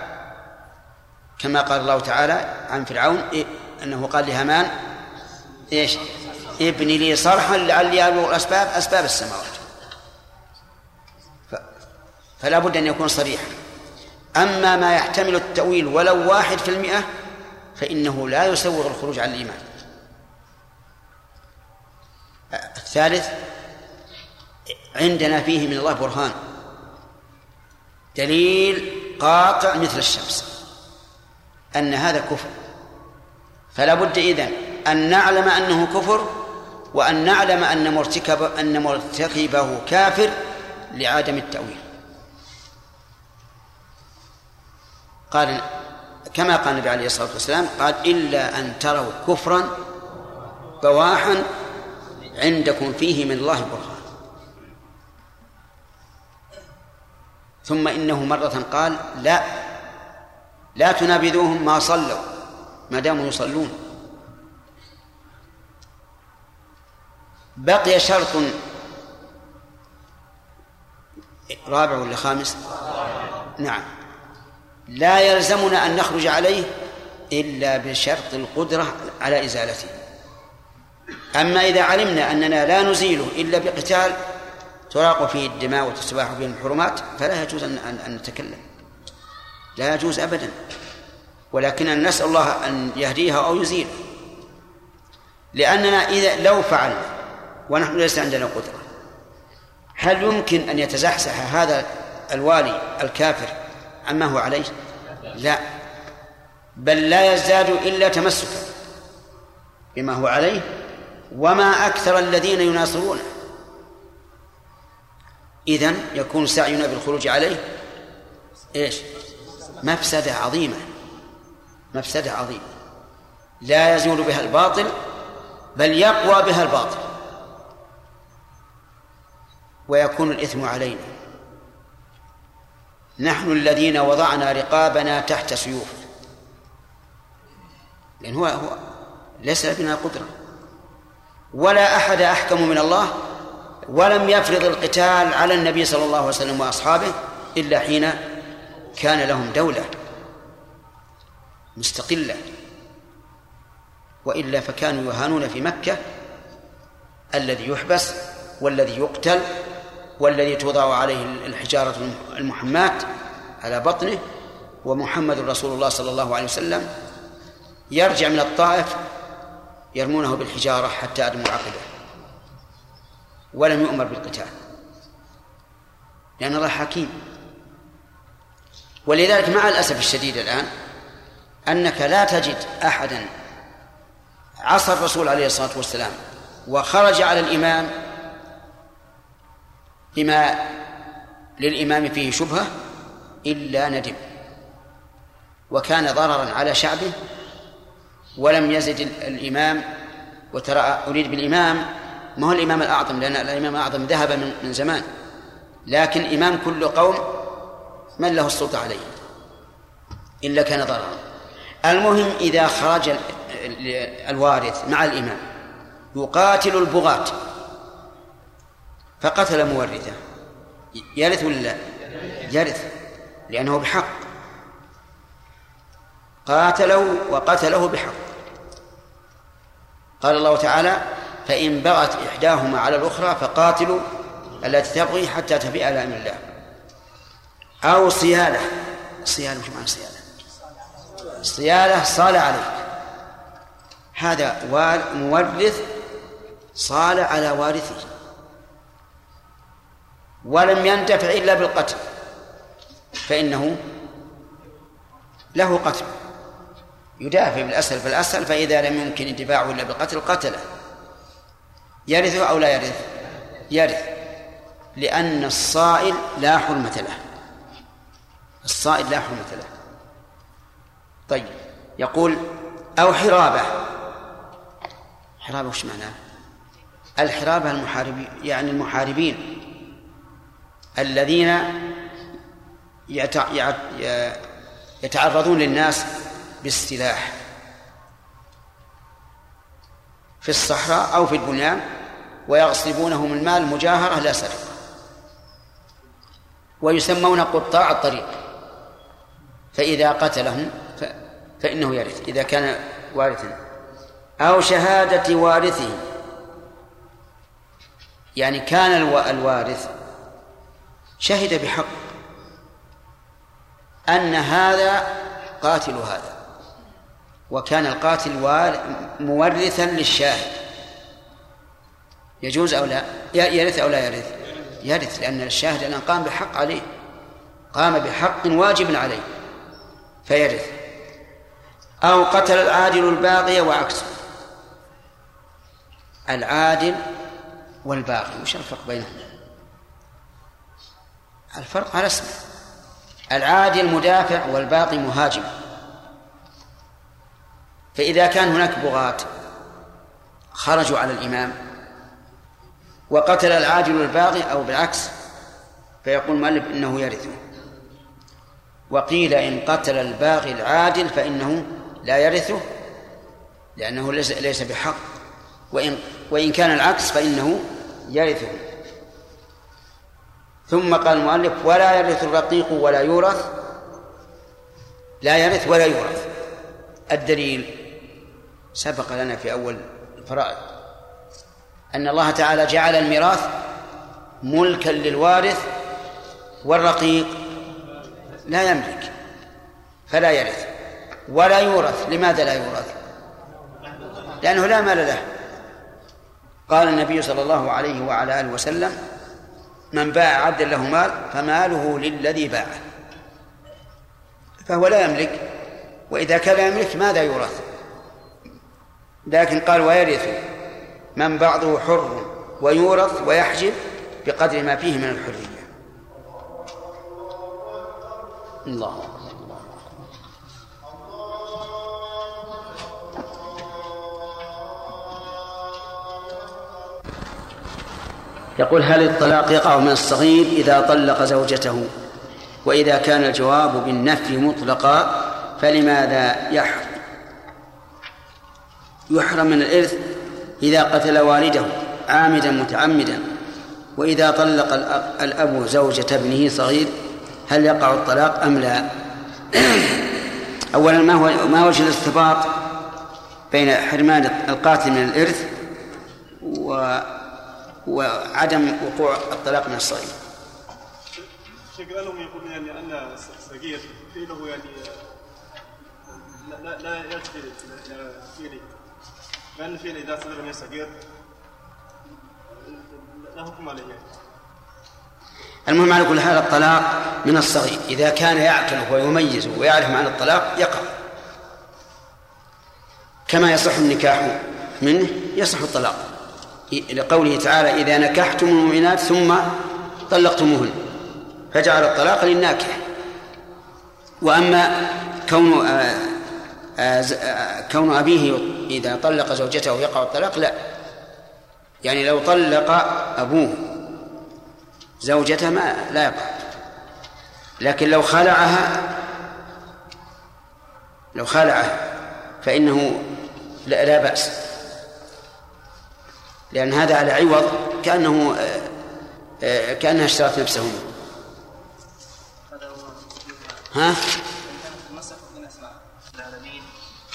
كما قال الله تعالى عن فرعون إيه أنه قال لهامان إيش؟ ابني لي صرحا لعلي أبلغ الأسباب أسباب السماوات. فلا بد أن يكون صريحا. أما ما يحتمل التأويل ولو واحد في المئة فإنه لا يسوغ الخروج عن الإيمان. الثالث عندنا فيه من الله برهان. دليل قاطع مثل الشمس أن هذا كفر. فلا بد إذن أن نعلم أنه كفر وأن نعلم أن مرتكب أن مرتكبه كافر لعدم التأويل. قال كما قال النبي عليه الصلاة والسلام قال إلا أن تروا كفرا بواحا عندكم فيه من الله برهان. ثم إنه مرة قال لا لا تنابذوهم ما صلوا ما داموا يصلون. بقي شرط رابع ولا خامس؟ نعم. لا يلزمنا أن نخرج عليه إلا بشرط القدرة على إزالته. أما إذا علمنا أننا لا نزيله إلا بقتال تراق فيه الدماء وتستباح فيه الحرمات فلا يجوز أن أن نتكلم. لا يجوز أبدا. ولكننا نسأل الله أن يهديها أو يزيله. لأننا إذا لو فعلنا ونحن ليس عندنا قدرة. هل يمكن أن يتزحزح هذا الوالي الكافر عما هو عليه؟ لا. بل لا يزداد إلا تمسكا بما هو عليه وما أكثر الذين يناصرونه. إذن يكون سعينا بالخروج عليه. إيش؟ مفسدة عظيمة. مفسدة عظيمة. لا يزول بها الباطل بل يقوى بها الباطل. ويكون الإثم علينا. نحن الذين وضعنا رقابنا تحت سيوف. لأن هو هو ليس بنا قدرة. ولا أحد أحكم من الله ولم يفرض القتال على النبي صلى الله عليه وسلم وأصحابه إلا حين كان لهم دولة مستقلة. وإلا فكانوا يهانون في مكة الذي يحبس والذي يقتل والذي توضع عليه الحجارة المحماة على بطنه ومحمد رسول الله صلى الله عليه وسلم يرجع من الطائف يرمونه بالحجارة حتى أدموا عقبه. ولم يؤمر بالقتال لأن الله حكيم. ولذلك مع الأسف الشديد الآن أنك لا تجد أحدا عصى الرسول عليه الصلاة والسلام وخرج على الإمام بما للإمام فيه شبهة إلا ندم وكان ضررا على شعبه ولم يزد الإمام وترى أريد بالإمام ما هو الإمام الأعظم؟ لأن الإمام الأعظم ذهب من, من زمان لكن إمام كل قوم من له السلطة عليه إلا كان ضررا. المهم إذا خرج الوارث مع الإمام يقاتل البغاة. فقتل مورثه. يرث ولا لا؟ يرث لأنه بحق. قاتله وقتله بحق. قال الله تعالى فإن بغت إحداهما على الأخرى فقاتلوا التي تبغي حتى تفيء إلى أمر الله. أو صيالة. صيالة مش معنى صيالة. صيالة صال عليك. هذا مورث صال على وارثه. ولم ينتفع إلا بالقتل فإنه له قتل. يدافع بالأسهل فالأسهل فإذا لم يمكن انتفاعه إلا بالقتل قتله. يرثه أو لا يرث؟ يرث لأن الصائل لا حرمة له. الصائل لا حرمة له. طيب يقول أو حرابة. حرابة وش معناه الحرابة المحاربين يعني المحاربين. الذين يتعرضون للناس بالسلاح في الصحراء أو في البنيان ويغصبونهم المال مجاهرة لا سرقة ويسمون قطاع الطريق فإذا قتلهم فإنه يرث إذا كان وارثا أو شهادة وارثه يعني كان الوارث شهد بحق أن هذا قاتل هذا وكان القاتل مورثا للشاهد. يجوز أو لا؟ يرث أو لا يرث؟ يرث لأن الشاهد الآن قام بحق عليه قام بحق واجب عليه فيرث. أو قتل العادل الباغي وعكسه. العادل والباغي وش الفرق بينهما؟ الفرق على اسمه. العادل مدافع والباقي مهاجم. فإذا كان هناك بغاة خرجوا على الإمام. وقتل العادل الباغي أو بالعكس فيقول المؤلف إنه يرثه وقيل إن قتل الباغي العادل فإنه لا يرثه لأنه ليس ليس بحق. وإن وإن كان العكس فإنه يرثه ثم قال المؤلف ولا يرث الرقيق ولا يورث. لا يرث ولا يورث. الدليل سبق لنا في أول الفرائض أن الله تعالى جعل الميراث ملكا للوارث والرقيق لا يملك فلا يرث ولا يورث. لماذا لا يورث؟ لأنه لا مال له. قال النبي صلى الله عليه وعلى آله وسلم من باع عبدا له مال فماله للذي باعه. فهو لا يملك وإذا كان يملك ماذا يورث لكن قال ويرث من بعضه حر ويورث ويحجب بقدر ما فيه من الحرية. الله. يقول هل الطلاق يقع من الصغير إذا طلق زوجته؟ وإذا كان الجواب بالنفي مطلقا فلماذا يحرم؟ من الإرث إذا قتل والده عامدا متعمدا. وإذا طلق الأب زوجة ابنه صغير هل يقع الطلاق أم لا؟ أولا ما هو ما وجه الاستباط بين حرمان القاتل من الإرث؟ و وعدم وقوع الطلاق من الصغير. شيخ لهم يقولون يعني أن الصغير فعله يعني لا لا يدخل فعله. لأن الفعل إذا صدر من الصغير لا حكم عليه المهم على كل حال الطلاق من الصغير. إذا كان يعقل ويميز ويعرف معنى الطلاق يقع. كما يصح النكاح منه يصح الطلاق. لقوله تعالى إذا نكحتم المؤمنات ثم طلقتموهن فجعل الطلاق للناكح. وأما كون آه، آه، آه، كون أبيه إذا طلق زوجته يقع الطلاق لا. يعني لو طلق أبوه زوجته ما لا يقع. لكن لو خلعها لو خلعه فإنه لا, لا بأس. لأن هذا على عوض كأنه كأنها اشترت نفسه منه ها؟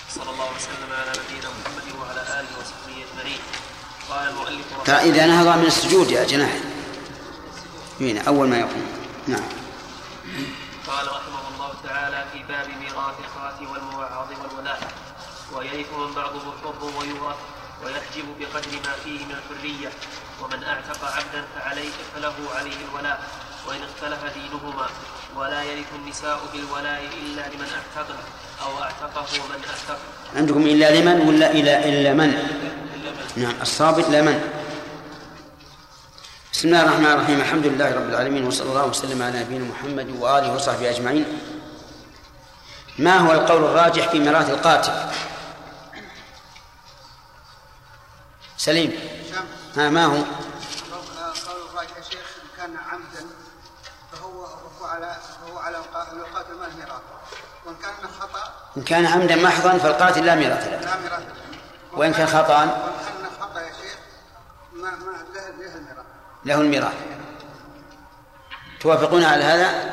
صلى الله وسلم على نبينا محمد وعلى اله وصحبه قال المؤلف نهض من السجود يا جناح هنا أول ما يقوم. نعم. قال رحمه الله تعالى في باب ميراث الخات والموعظ والولاء. ويرث من بعضه حر ويورث ويحجب بقدر ما فيه من الحرية ومن أعتق عبدا فعليه فله عليه الولاء وإن اختلف دينهما ولا يرث النساء بالولاء إلا لمن أعتقه أو أعتقه من أعتق عندكم إلا لمن ولا إلا إلا من؟ نعم الصابت لا من؟ بسم الله الرحمن الرحيم الحمد لله رب العالمين وصلى الله وسلم على نبينا محمد وآله وصحبه أجمعين. ما هو القول الراجح في ميراث القاتل؟ سليم. ها ما هو؟ قول الراجح يا شيخ إن كان عمدا فهو فهو على فهو على القاتل ما الميراث وإن كان خطأ إن كان عمدا محضا فالقاتل لا ميراث له. لا ميراث وإن كان خطأ؟ وإن كان خطأ يا شيخ ما ما له الميراث. له الميراث. توافقون على هذا؟